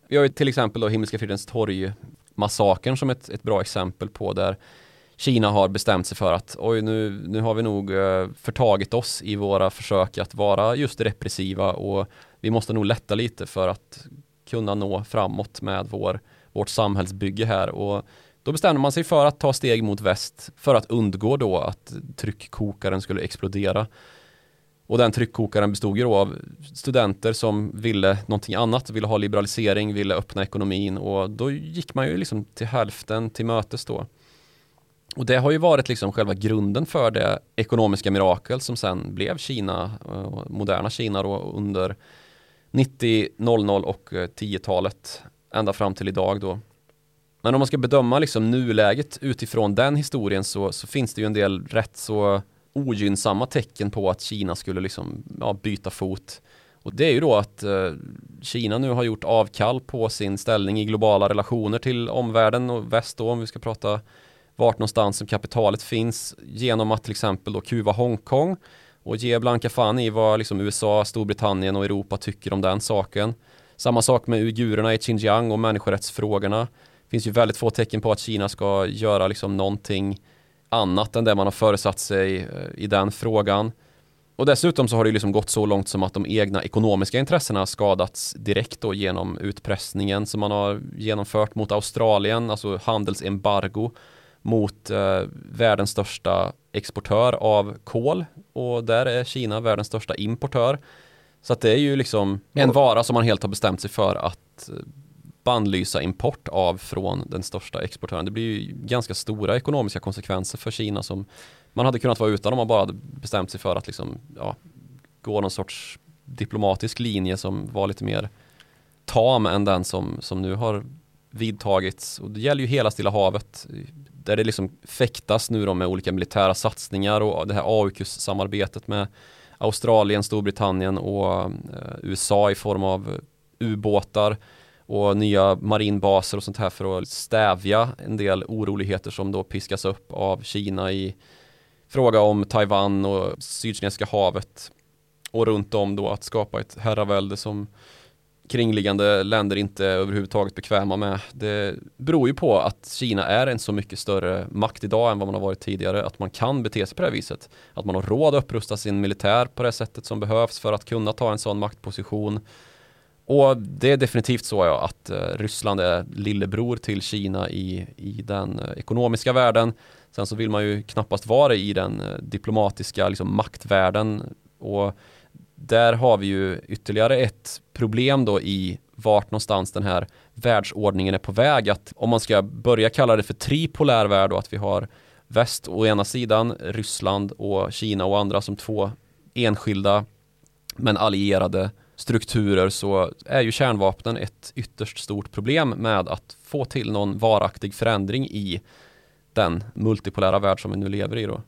Vi har ju till exempel då Himmelska fridens torg massakern som ett, ett bra exempel på där Kina har bestämt sig för att oj nu, nu har vi nog eh, förtagit oss i våra försök att vara just repressiva och vi måste nog lätta lite för att kunna nå framåt med vår, vårt samhällsbygge här och då bestämde man sig för att ta steg mot väst för att undgå då att tryckkokaren skulle explodera. Och den tryckkokaren bestod ju då av studenter som ville någonting annat, ville ha liberalisering, ville öppna ekonomin och då gick man ju liksom till hälften till mötes då. Och det har ju varit liksom själva grunden för det ekonomiska mirakel som sen blev Kina, eh, moderna Kina då under 90, 00 och eh, 10-talet ända fram till idag då. Men om man ska bedöma liksom nuläget utifrån den historien så, så finns det ju en del rätt så ogynnsamma tecken på att Kina skulle liksom, ja, byta fot. Och det är ju då att eh, Kina nu har gjort avkall på sin ställning i globala relationer till omvärlden och väst då om vi ska prata vart någonstans som kapitalet finns genom att till exempel då kuva Hongkong och ge blanka fan i vad liksom USA, Storbritannien och Europa tycker om den saken. Samma sak med uigurerna i Xinjiang och människorättsfrågorna. Finns ju väldigt få tecken på att Kina ska göra liksom någonting annat än det man har föresatt sig eh, i den frågan. Och dessutom så har det liksom gått så långt som att de egna ekonomiska intressena skadats direkt då genom utpressningen som man har genomfört mot Australien, alltså handelsembargo mot eh, världens största exportör av kol och där är Kina världens största importör. Så att det är ju liksom en vara som man helt har bestämt sig för att eh, bannlysa import av från den största exportören. Det blir ju ganska stora ekonomiska konsekvenser för Kina som man hade kunnat vara utan om man bara hade bestämt sig för att liksom, ja, gå någon sorts diplomatisk linje som var lite mer tam än den som, som nu har vidtagits. Och det gäller ju hela Stilla havet där det liksom fäktas nu då med olika militära satsningar och det här AUKUS-samarbetet med Australien, Storbritannien och eh, USA i form av ubåtar och nya marinbaser och sånt här för att stävja en del oroligheter som då piskas upp av Kina i fråga om Taiwan och Sydkinesiska havet och runt om då att skapa ett herravälde som kringliggande länder inte överhuvudtaget bekväma med. Det beror ju på att Kina är en så mycket större makt idag än vad man har varit tidigare. Att man kan bete sig på det här viset. Att man har råd att upprusta sin militär på det sättet som behövs för att kunna ta en sån maktposition. Och det är definitivt så ja, att eh, Ryssland är lillebror till Kina i, i den eh, ekonomiska världen. Sen så vill man ju knappast vara i den eh, diplomatiska liksom, maktvärlden. Och där har vi ju ytterligare ett problem då i vart någonstans den här världsordningen är på väg. Att om man ska börja kalla det för tripolär värld och att vi har väst å ena sidan, Ryssland och Kina och andra som två enskilda men allierade strukturer så är ju kärnvapnen ett ytterst stort problem med att få till någon varaktig förändring i den multipolära värld som vi nu lever i då.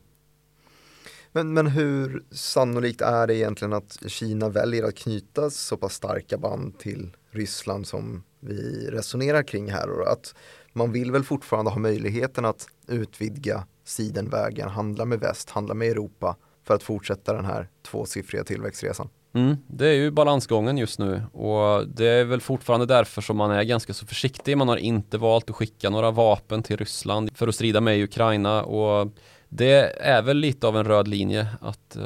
Men, men hur sannolikt är det egentligen att Kina väljer att knyta så pass starka band till Ryssland som vi resonerar kring här och att man vill väl fortfarande ha möjligheten att utvidga sidenvägen, handla med väst, handla med Europa för att fortsätta den här tvåsiffriga tillväxtresan. Mm, det är ju balansgången just nu och det är väl fortfarande därför som man är ganska så försiktig. Man har inte valt att skicka några vapen till Ryssland för att strida med Ukraina och det är väl lite av en röd linje att eh,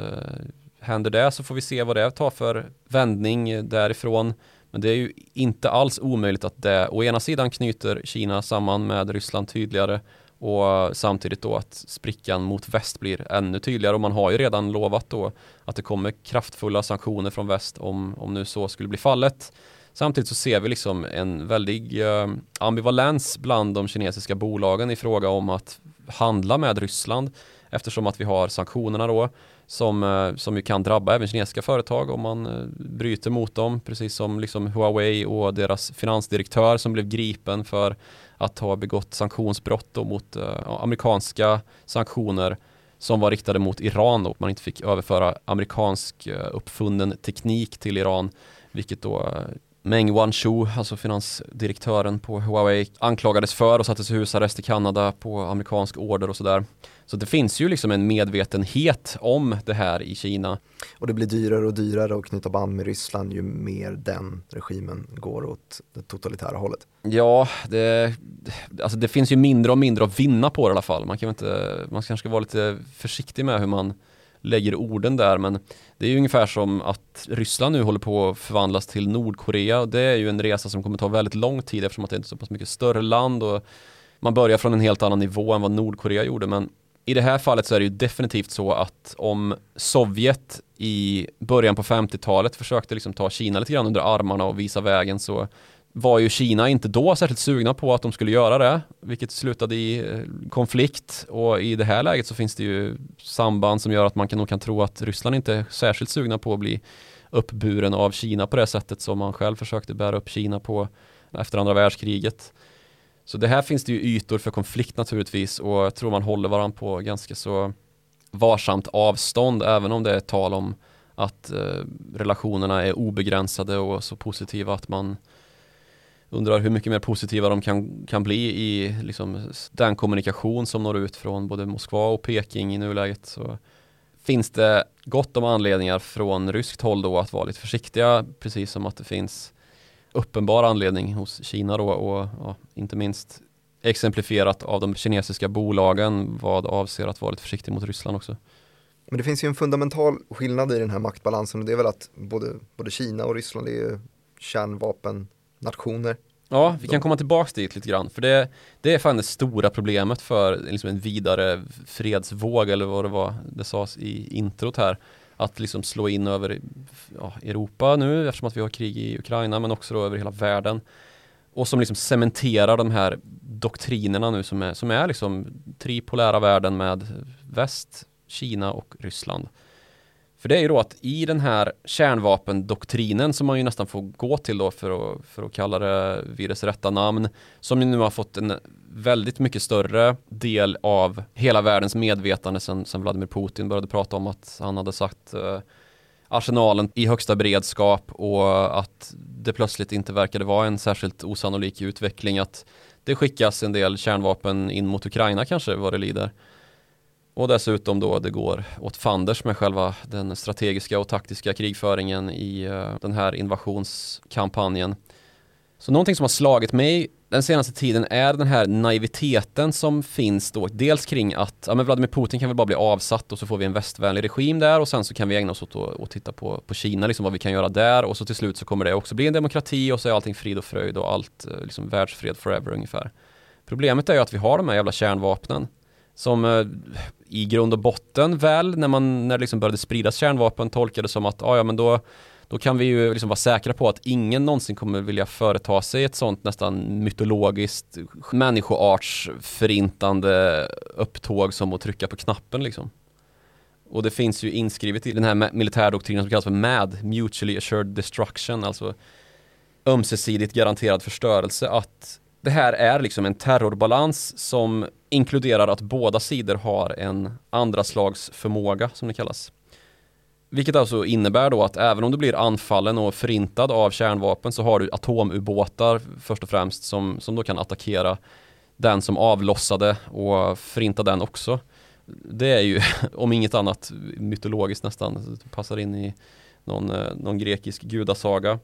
händer det så får vi se vad det tar för vändning därifrån. Men det är ju inte alls omöjligt att det å ena sidan knyter Kina samman med Ryssland tydligare och samtidigt då att sprickan mot väst blir ännu tydligare och man har ju redan lovat då att det kommer kraftfulla sanktioner från väst om, om nu så skulle bli fallet. Samtidigt så ser vi liksom en väldig eh, ambivalens bland de kinesiska bolagen i fråga om att handla med Ryssland eftersom att vi har sanktionerna då som, eh, som ju kan drabba även kinesiska företag om man eh, bryter mot dem precis som liksom Huawei och deras finansdirektör som blev gripen för att ha begått sanktionsbrott mot eh, amerikanska sanktioner som var riktade mot Iran och man inte fick överföra amerikansk eh, uppfunnen teknik till Iran vilket då eh, Meng Wanzhou, alltså finansdirektören på Huawei, anklagades för och sattes i husarrest i Kanada på amerikansk order och sådär. Så det finns ju liksom en medvetenhet om det här i Kina. Och det blir dyrare och dyrare att knyta band med Ryssland ju mer den regimen går åt det totalitära hållet. Ja, det, alltså det finns ju mindre och mindre att vinna på det i alla fall. Man, kan inte, man kanske ska vara lite försiktig med hur man lägger orden där men det är ju ungefär som att Ryssland nu håller på att förvandlas till Nordkorea och det är ju en resa som kommer ta väldigt lång tid eftersom att det är ett så pass mycket större land och man börjar från en helt annan nivå än vad Nordkorea gjorde men i det här fallet så är det ju definitivt så att om Sovjet i början på 50-talet försökte liksom ta Kina lite grann under armarna och visa vägen så var ju Kina inte då särskilt sugna på att de skulle göra det, vilket slutade i eh, konflikt och i det här läget så finns det ju samband som gör att man kan, nog kan tro att Ryssland inte är särskilt sugna på att bli uppburen av Kina på det sättet som man själv försökte bära upp Kina på efter andra världskriget. Så det här finns det ju ytor för konflikt naturligtvis och jag tror man håller varandra på ganska så varsamt avstånd även om det är tal om att eh, relationerna är obegränsade och så positiva att man undrar hur mycket mer positiva de kan, kan bli i liksom, den kommunikation som når ut från både Moskva och Peking i nuläget. Så finns det gott om anledningar från ryskt håll då att vara lite försiktiga, precis som att det finns uppenbar anledning hos Kina då och ja, inte minst exemplifierat av de kinesiska bolagen vad avser att vara lite försiktig mot Ryssland också. Men det finns ju en fundamental skillnad i den här maktbalansen och det är väl att både, både Kina och Ryssland är kärnvapennationer. Ja, vi kan komma tillbaka dit lite grann. För det, det är fan det stora problemet för liksom en vidare fredsvåg eller vad det var det sades i introt här. Att liksom slå in över ja, Europa nu eftersom att vi har krig i Ukraina men också då över hela världen. Och som liksom cementerar de här doktrinerna nu som är, som är liksom tripolära världen med väst, Kina och Ryssland. För det är ju då att i den här kärnvapendoktrinen som man ju nästan får gå till då för att, för att kalla det vid dess rätta namn, som ju nu har fått en väldigt mycket större del av hela världens medvetande sen, sen Vladimir Putin började prata om att han hade satt eh, arsenalen i högsta beredskap och att det plötsligt inte verkade vara en särskilt osannolik utveckling att det skickas en del kärnvapen in mot Ukraina kanske vad det lider. Och dessutom då det går åt fanders med själva den strategiska och taktiska krigföringen i uh, den här invasionskampanjen. Så någonting som har slagit mig den senaste tiden är den här naiviteten som finns då. Dels kring att ja, men Vladimir Putin kan väl bara bli avsatt och så får vi en västvänlig regim där och sen så kan vi ägna oss åt att titta på, på Kina, liksom vad vi kan göra där och så till slut så kommer det också bli en demokrati och så är allting frid och fröjd och allt eh, liksom världsfred forever ungefär. Problemet är ju att vi har de här jävla kärnvapnen som eh, i grund och botten väl när man när det liksom började spridas kärnvapen tolkades som att ah, ja men då då kan vi ju liksom vara säkra på att ingen någonsin kommer vilja företa sig ett sånt nästan mytologiskt människoartsförintande upptåg som att trycka på knappen liksom. Och det finns ju inskrivet i den här militärdoktrinen som kallas för MAD, Mutually Assured Destruction, alltså ömsesidigt garanterad förstörelse, att det här är liksom en terrorbalans som inkluderar att båda sidor har en andra slags förmåga som det kallas. Vilket alltså innebär då att även om du blir anfallen och förintad av kärnvapen så har du atomubåtar först och främst som, som då kan attackera den som avlossade och förinta den också. Det är ju om inget annat mytologiskt nästan, passar in i någon, eh, någon grekisk gudasaga.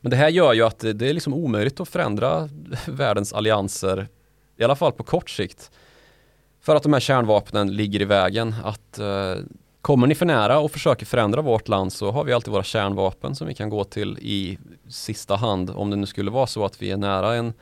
Men det här gör ju att det är liksom omöjligt att förändra världens allianser, i alla fall på kort sikt. För att de här kärnvapnen ligger i vägen. Att eh, Kommer ni för nära och försöker förändra vårt land så har vi alltid våra kärnvapen som vi kan gå till i sista hand om det nu skulle vara så att vi är nära en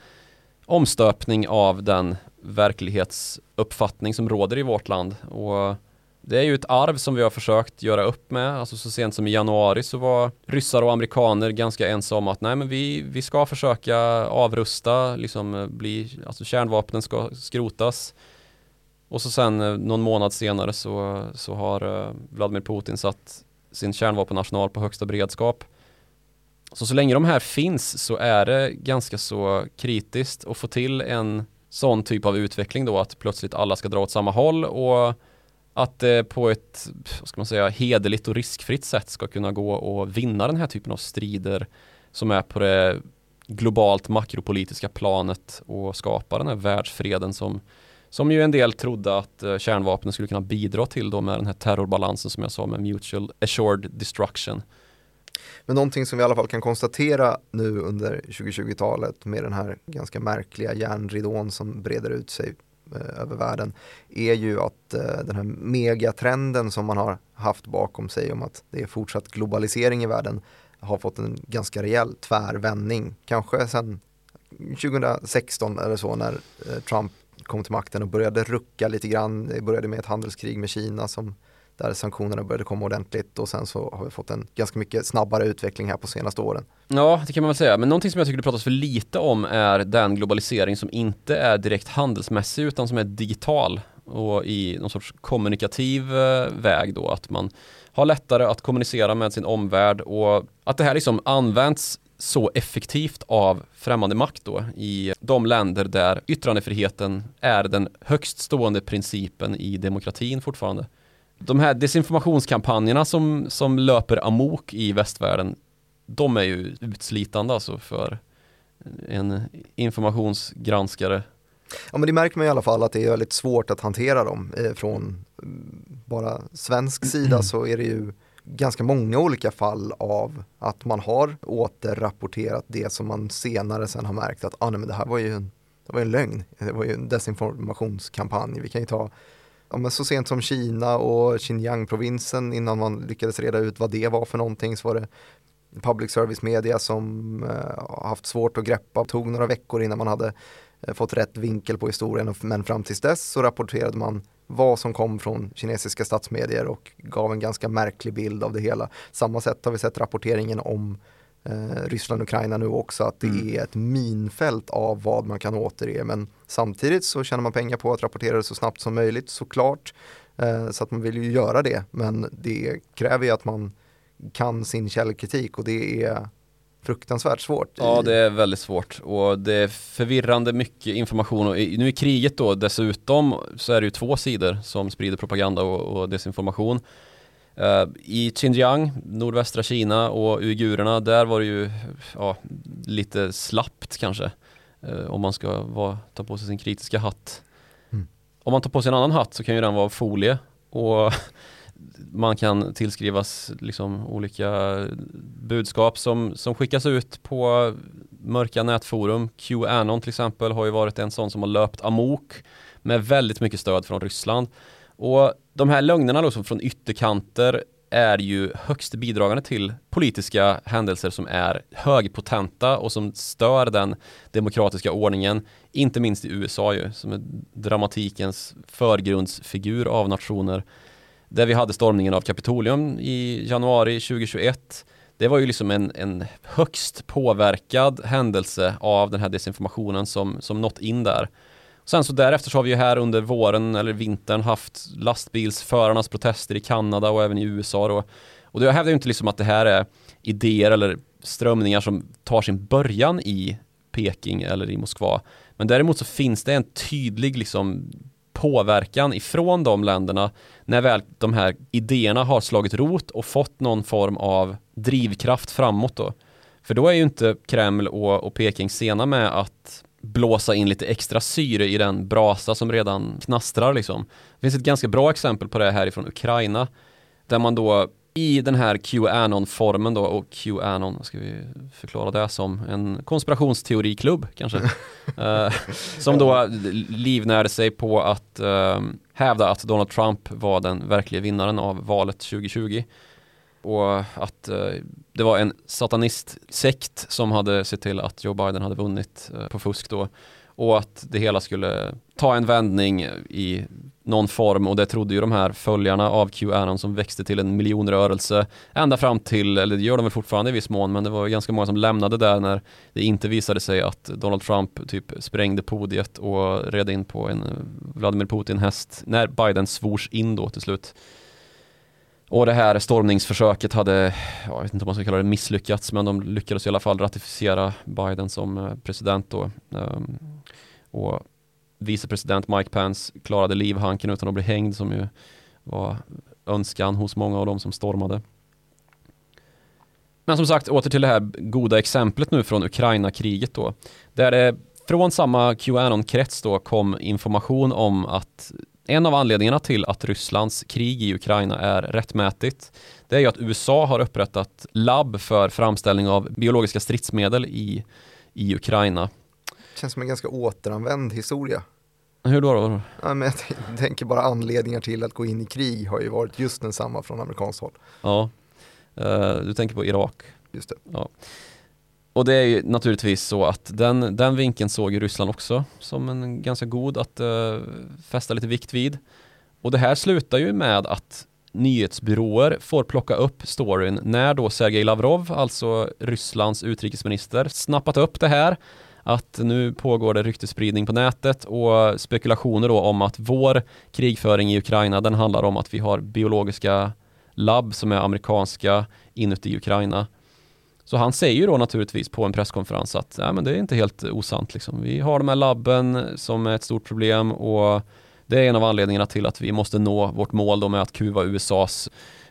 omstöpning av den verklighetsuppfattning som råder i vårt land. Och det är ju ett arv som vi har försökt göra upp med. Alltså så sent som i januari så var ryssar och amerikaner ganska ensamma om att nej men vi, vi ska försöka avrusta, liksom eh, bli, alltså kärnvapnen ska skrotas. Och så sen eh, någon månad senare så, så har eh, Vladimir Putin satt sin kärnvapenarsenal på högsta beredskap. Så så länge de här finns så är det ganska så kritiskt att få till en sån typ av utveckling då att plötsligt alla ska dra åt samma håll och att det på ett, vad ska man säga, hederligt och riskfritt sätt ska kunna gå och vinna den här typen av strider som är på det globalt makropolitiska planet och skapa den här världsfreden som som ju en del trodde att eh, kärnvapnen skulle kunna bidra till då med den här terrorbalansen som jag sa med mutual assured destruction. Men någonting som vi i alla fall kan konstatera nu under 2020-talet med den här ganska märkliga järnridån som breder ut sig eh, över världen är ju att eh, den här megatrenden som man har haft bakom sig om att det är fortsatt globalisering i världen har fått en ganska rejäl tvärvändning. Kanske sedan 2016 eller så när eh, Trump kom till makten och började rucka lite grann. Det började med ett handelskrig med Kina som där sanktionerna började komma ordentligt och sen så har vi fått en ganska mycket snabbare utveckling här på senaste åren. Ja, det kan man väl säga. Men någonting som jag tycker det pratas för lite om är den globalisering som inte är direkt handelsmässig utan som är digital och i någon sorts kommunikativ eh, väg då att man har lättare att kommunicera med sin omvärld och att det här liksom används så effektivt av främmande makt då i de länder där yttrandefriheten är den högst stående principen i demokratin fortfarande. De här desinformationskampanjerna som, som löper amok i västvärlden de är ju utslitande alltså för en informationsgranskare. Ja men det märker man i alla fall att det är väldigt svårt att hantera dem. Eh, från mm, bara svensk sida så är det ju ganska många olika fall av att man har återrapporterat det som man senare sen har märkt att ah, nej, men det här var ju en det var en lögn, det var ju en desinformationskampanj. Vi kan ju ta ja, men så sent som Kina och Xinjiang-provinsen innan man lyckades reda ut vad det var för någonting så var det public service media som eh, haft svårt att greppa. Det tog några veckor innan man hade eh, fått rätt vinkel på historien men fram tills dess så rapporterade man vad som kom från kinesiska statsmedier och gav en ganska märklig bild av det hela. Samma sätt har vi sett rapporteringen om eh, Ryssland och Ukraina nu också, att det mm. är ett minfält av vad man kan återge. Men samtidigt så tjänar man pengar på att rapportera det så snabbt som möjligt såklart. Eh, så att man vill ju göra det, men det kräver ju att man kan sin källkritik och det är fruktansvärt svårt. Ja, det är väldigt svårt och det är förvirrande mycket information och nu i kriget då dessutom så är det ju två sidor som sprider propaganda och, och desinformation. Uh, I Xinjiang, nordvästra Kina och uigurerna, där var det ju ja, lite slappt kanske. Uh, om man ska vara, ta på sig sin kritiska hatt. Mm. Om man tar på sig en annan hatt så kan ju den vara folie och man kan tillskrivas liksom olika budskap som, som skickas ut på mörka nätforum. Qanon till exempel har ju varit en sån som har löpt amok med väldigt mycket stöd från Ryssland. Och de här lögnerna då, som från ytterkanter är ju högst bidragande till politiska händelser som är högpotenta och som stör den demokratiska ordningen, inte minst i USA ju, som är dramatikens förgrundsfigur av nationer. Där vi hade stormningen av Kapitolium i januari 2021. Det var ju liksom en, en högst påverkad händelse av den här desinformationen som, som nått in där. Sen så därefter så har vi ju här under våren eller vintern haft lastbilsförarnas protester i Kanada och även i USA då. Och jag hävdar ju inte liksom att det här är idéer eller strömningar som tar sin början i Peking eller i Moskva. Men däremot så finns det en tydlig liksom påverkan ifrån de länderna när väl de här idéerna har slagit rot och fått någon form av drivkraft framåt då. För då är ju inte Kreml och, och Peking sena med att blåsa in lite extra syre i den brasa som redan knastrar liksom. Det finns ett ganska bra exempel på det här ifrån Ukraina där man då i den här Qanon-formen då och Qanon, ska vi förklara det som? En konspirationsteoriklubb kanske. uh, som då livnärde sig på att uh, hävda att Donald Trump var den verkliga vinnaren av valet 2020 och att eh, det var en satanistsekt som hade sett till att Joe Biden hade vunnit eh, på fusk då och att det hela skulle ta en vändning i någon form och det trodde ju de här följarna av Qanon som växte till en miljonrörelse ända fram till, eller det gör de väl fortfarande i viss mån, men det var ganska många som lämnade där när det inte visade sig att Donald Trump typ sprängde podiet och red in på en Vladimir Putin-häst när Biden svors in då till slut. Och det här stormningsförsöket hade, jag vet inte om man ska kalla det misslyckats, men de lyckades i alla fall ratificera Biden som eh, president då. Ehm, och vicepresident Mike Pence klarade livhanken utan att bli hängd som ju var önskan hos många av dem som stormade. Men som sagt, åter till det här goda exemplet nu från Ukraina-kriget då. Där det från samma Qanon-krets då kom information om att en av anledningarna till att Rysslands krig i Ukraina är rättmätigt det är ju att USA har upprättat labb för framställning av biologiska stridsmedel i, i Ukraina. Känns som en ganska återanvänd historia. Hur då? då? Ja, men jag tänker bara anledningar till att gå in i krig har ju varit just densamma från amerikanskt håll. Ja, uh, du tänker på Irak. Just det. Ja. Och det är ju naturligtvis så att den, den vinkeln såg ju Ryssland också som en ganska god att uh, fästa lite vikt vid. Och det här slutar ju med att nyhetsbyråer får plocka upp storyn när då Sergej Lavrov, alltså Rysslands utrikesminister, snappat upp det här att nu pågår det ryktesspridning på nätet och spekulationer då om att vår krigföring i Ukraina den handlar om att vi har biologiska labb som är amerikanska inuti Ukraina så han säger ju då naturligtvis på en presskonferens att Nej, men det är inte helt osant. Liksom. Vi har de här labben som är ett stort problem och det är en av anledningarna till att vi måste nå vårt mål då med att kuva USAs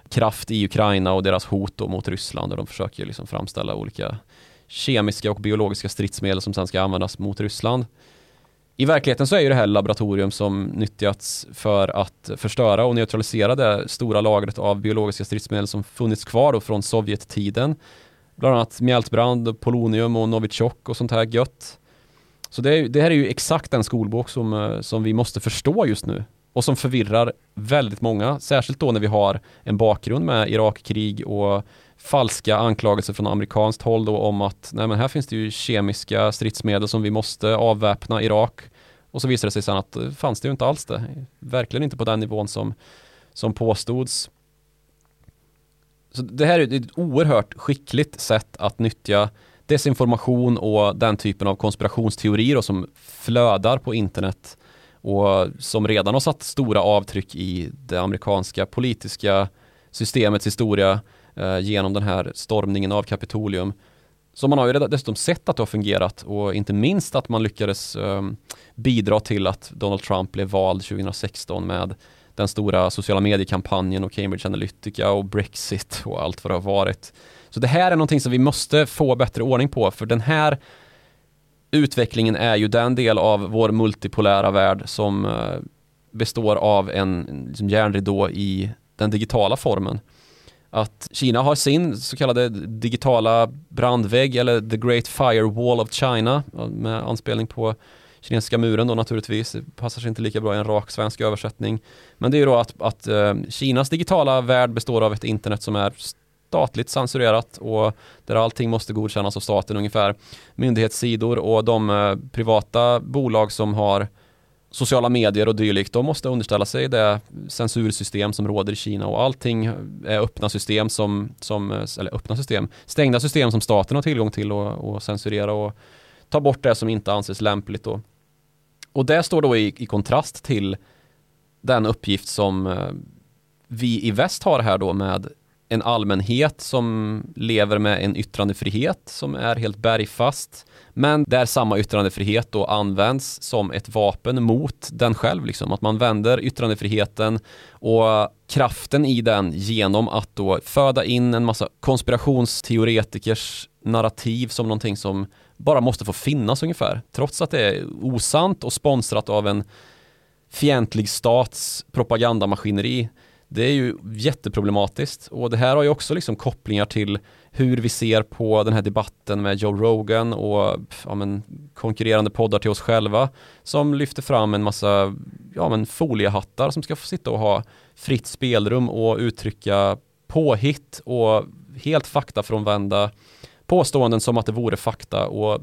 kraft i Ukraina och deras hot mot Ryssland och de försöker liksom framställa olika kemiska och biologiska stridsmedel som sen ska användas mot Ryssland. I verkligheten så är ju det här laboratorium som nyttjats för att förstöra och neutralisera det stora lagret av biologiska stridsmedel som funnits kvar då från Sovjettiden bland annat mjältbrand, polonium och novichok och sånt här gött. Så det, är, det här är ju exakt den skolbok som, eh, som vi måste förstå just nu och som förvirrar väldigt många, särskilt då när vi har en bakgrund med Irakkrig och falska anklagelser från amerikanskt håll då om att nej men här finns det ju kemiska stridsmedel som vi måste avväpna Irak och så visade det sig sen att det fanns det ju inte alls det. Verkligen inte på den nivån som, som påstods. Så det här är ett oerhört skickligt sätt att nyttja desinformation och den typen av konspirationsteorier som flödar på internet och som redan har satt stora avtryck i det amerikanska politiska systemets historia eh, genom den här stormningen av Kapitolium. Så man har ju dessutom sett att det har fungerat och inte minst att man lyckades eh, bidra till att Donald Trump blev vald 2016 med den stora sociala mediekampanjen och Cambridge Analytica och Brexit och allt vad det har varit. Så det här är någonting som vi måste få bättre ordning på för den här utvecklingen är ju den del av vår multipolära värld som eh, består av en liksom järnridå i den digitala formen. Att Kina har sin så kallade digitala brandvägg eller the great firewall of China med anspelning på kinesiska muren då naturligtvis. Det passar sig inte lika bra i en rak svensk översättning. Men det är ju då att, att eh, Kinas digitala värld består av ett internet som är statligt censurerat och där allting måste godkännas av staten ungefär. Myndighetssidor och de eh, privata bolag som har sociala medier och dylikt, de måste underställa sig det censursystem som råder i Kina och allting är öppna system som, som eller öppna system, stängda system som staten har tillgång till och, och censurera och ta bort det som inte anses lämpligt då. Och det står då i, i kontrast till den uppgift som eh, vi i väst har här då med en allmänhet som lever med en yttrandefrihet som är helt bergfast. Men där samma yttrandefrihet då används som ett vapen mot den själv. Liksom. Att man vänder yttrandefriheten och kraften i den genom att då föda in en massa konspirationsteoretikers narrativ som någonting som bara måste få finnas ungefär. Trots att det är osant och sponsrat av en fientlig stats propagandamaskineri. Det är ju jätteproblematiskt. Och det här har ju också liksom kopplingar till hur vi ser på den här debatten med Joe Rogan och ja, men, konkurrerande poddar till oss själva som lyfter fram en massa ja, men, foliehattar som ska få sitta och ha fritt spelrum och uttrycka påhitt och helt faktafrånvända påståenden som att det vore fakta. Och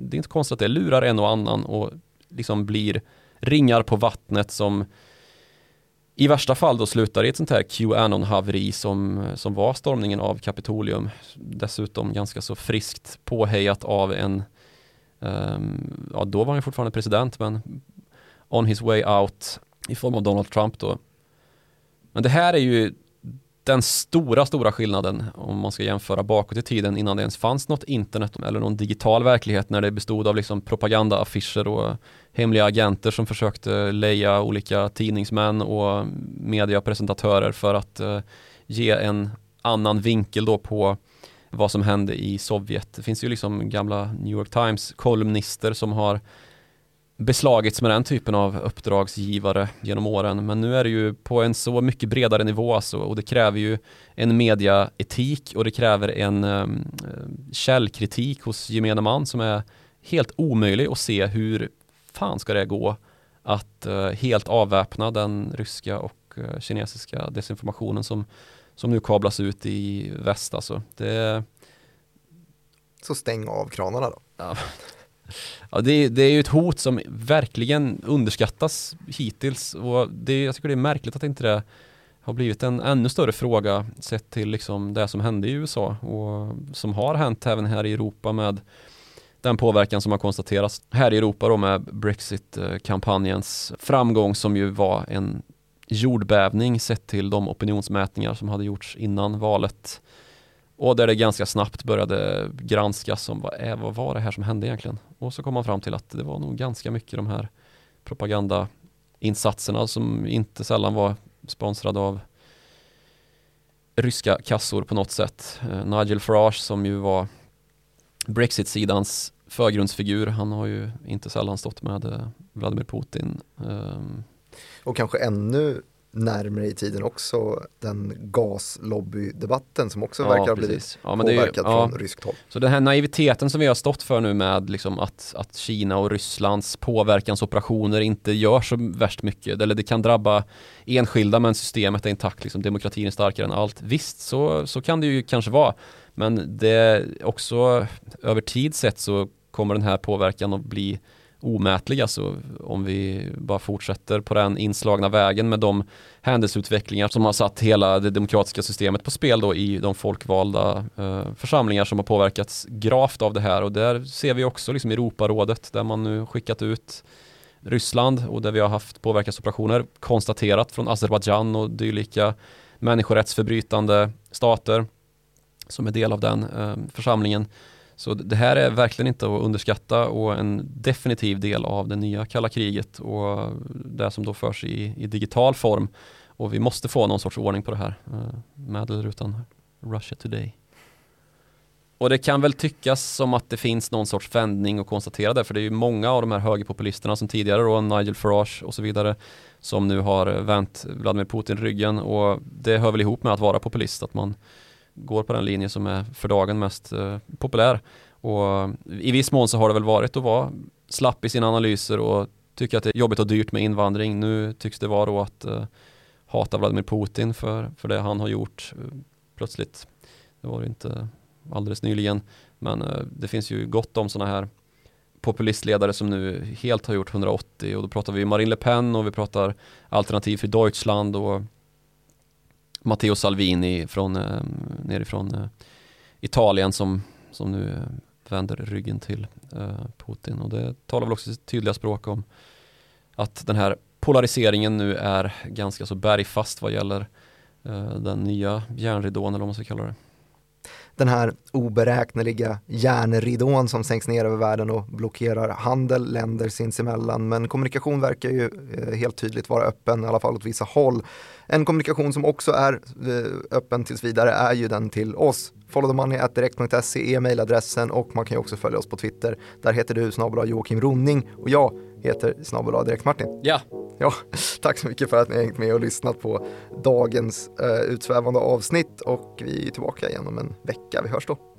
det är inte konstigt att det lurar en och annan och liksom blir ringar på vattnet som i värsta fall då slutar i ett sånt här Qanon-haveri som, som var stormningen av Kapitolium. Dessutom ganska så friskt påhejat av en, um, ja då var han fortfarande president men on his way out i form av Donald Trump då. Men det här är ju den stora, stora skillnaden om man ska jämföra bakåt i tiden innan det ens fanns något internet eller någon digital verklighet när det bestod av liksom propagandaaffischer och hemliga agenter som försökte leja olika tidningsmän och mediapresentatörer för att eh, ge en annan vinkel då på vad som hände i Sovjet. Det finns ju liksom gamla New York Times kolumnister som har beslagits med den typen av uppdragsgivare genom åren. Men nu är det ju på en så mycket bredare nivå alltså, och det kräver ju en mediaetik och det kräver en um, källkritik hos gemene man som är helt omöjlig att se hur fan ska det gå att uh, helt avväpna den ryska och uh, kinesiska desinformationen som, som nu kablas ut i väst alltså. Det... Så stäng av kranarna då. Ja. Ja, det, det, är ju ett hot som verkligen underskattas hittills och det, jag tycker det är märkligt att inte det har blivit en ännu större fråga sett till liksom det som hände i USA och som har hänt även här i Europa med den påverkan som har konstaterats här i Europa då med Brexit-kampanjens framgång som ju var en jordbävning sett till de opinionsmätningar som hade gjorts innan valet och där det ganska snabbt började granskas om vad, är, vad var det här som hände egentligen. Och så kom man fram till att det var nog ganska mycket de här propagandainsatserna som inte sällan var sponsrade av ryska kassor på något sätt. Eh, Nigel Farage som ju var Brexit-sidans förgrundsfigur, han har ju inte sällan stått med eh, Vladimir Putin. Ehm. Och kanske ännu närmare i tiden också den gaslobbydebatten som också verkar ha blivit ja, påverkad ju, ja. från ryskt håll. Så den här naiviteten som vi har stått för nu med liksom att, att Kina och Rysslands påverkansoperationer inte gör så värst mycket, eller det kan drabba enskilda men systemet är intakt, liksom, demokratin är starkare än allt. Visst, så, så kan det ju kanske vara. Men det också över tid sett så kommer den här påverkan att bli omätliga. Så om vi bara fortsätter på den inslagna vägen med de händelseutvecklingar som har satt hela det demokratiska systemet på spel då i de folkvalda eh, församlingar som har påverkats gravt av det här och där ser vi också liksom Europarådet där man nu skickat ut Ryssland och där vi har haft påverkansoperationer konstaterat från Azerbajdzjan och dylika människorättsförbrytande stater som är del av den eh, församlingen. Så det här är verkligen inte att underskatta och en definitiv del av det nya kalla kriget och det som då förs i, i digital form. Och vi måste få någon sorts ordning på det här eh, med eller utan Russia Today. Och det kan väl tyckas som att det finns någon sorts vändning att konstatera där, för det är ju många av de här högerpopulisterna som tidigare då, Nigel Farage och så vidare, som nu har vänt Vladimir Putin ryggen och det hör väl ihop med att vara populist, att man går på den linje som är för dagen mest eh, populär. Och eh, I viss mån så har det väl varit att vara slapp i sina analyser och tycka att det är jobbigt och dyrt med invandring. Nu tycks det vara då att eh, hata Vladimir Putin för, för det han har gjort eh, plötsligt. Det var det inte alldeles nyligen. Men eh, det finns ju gott om sådana här populistledare som nu helt har gjort 180 och då pratar vi Marine Le Pen och vi pratar Alternativ för Deutschland och Matteo Salvini från, eh, nerifrån eh, Italien som, som nu eh, vänder ryggen till eh, Putin och det talar väl också sitt tydliga språk om att den här polariseringen nu är ganska så bergfast vad gäller eh, den nya järnridån eller vad man ska kalla det den här oberäkneliga järnridån som sänks ner över världen och blockerar handel länder sinsemellan. Men kommunikation verkar ju eh, helt tydligt vara öppen, i alla fall åt vissa håll. En kommunikation som också är eh, öppen tills vidare är ju den till oss. Followthemoney.direkt.se är mejladressen och man kan ju också följa oss på Twitter. Där heter du snabel Joakim Ronning och jag heter snabel Direkt Martin. Ja. Ja, tack så mycket för att ni har hängt med och lyssnat på dagens eh, utsvävande avsnitt och vi är tillbaka igen om en vecka. Vi hörs då.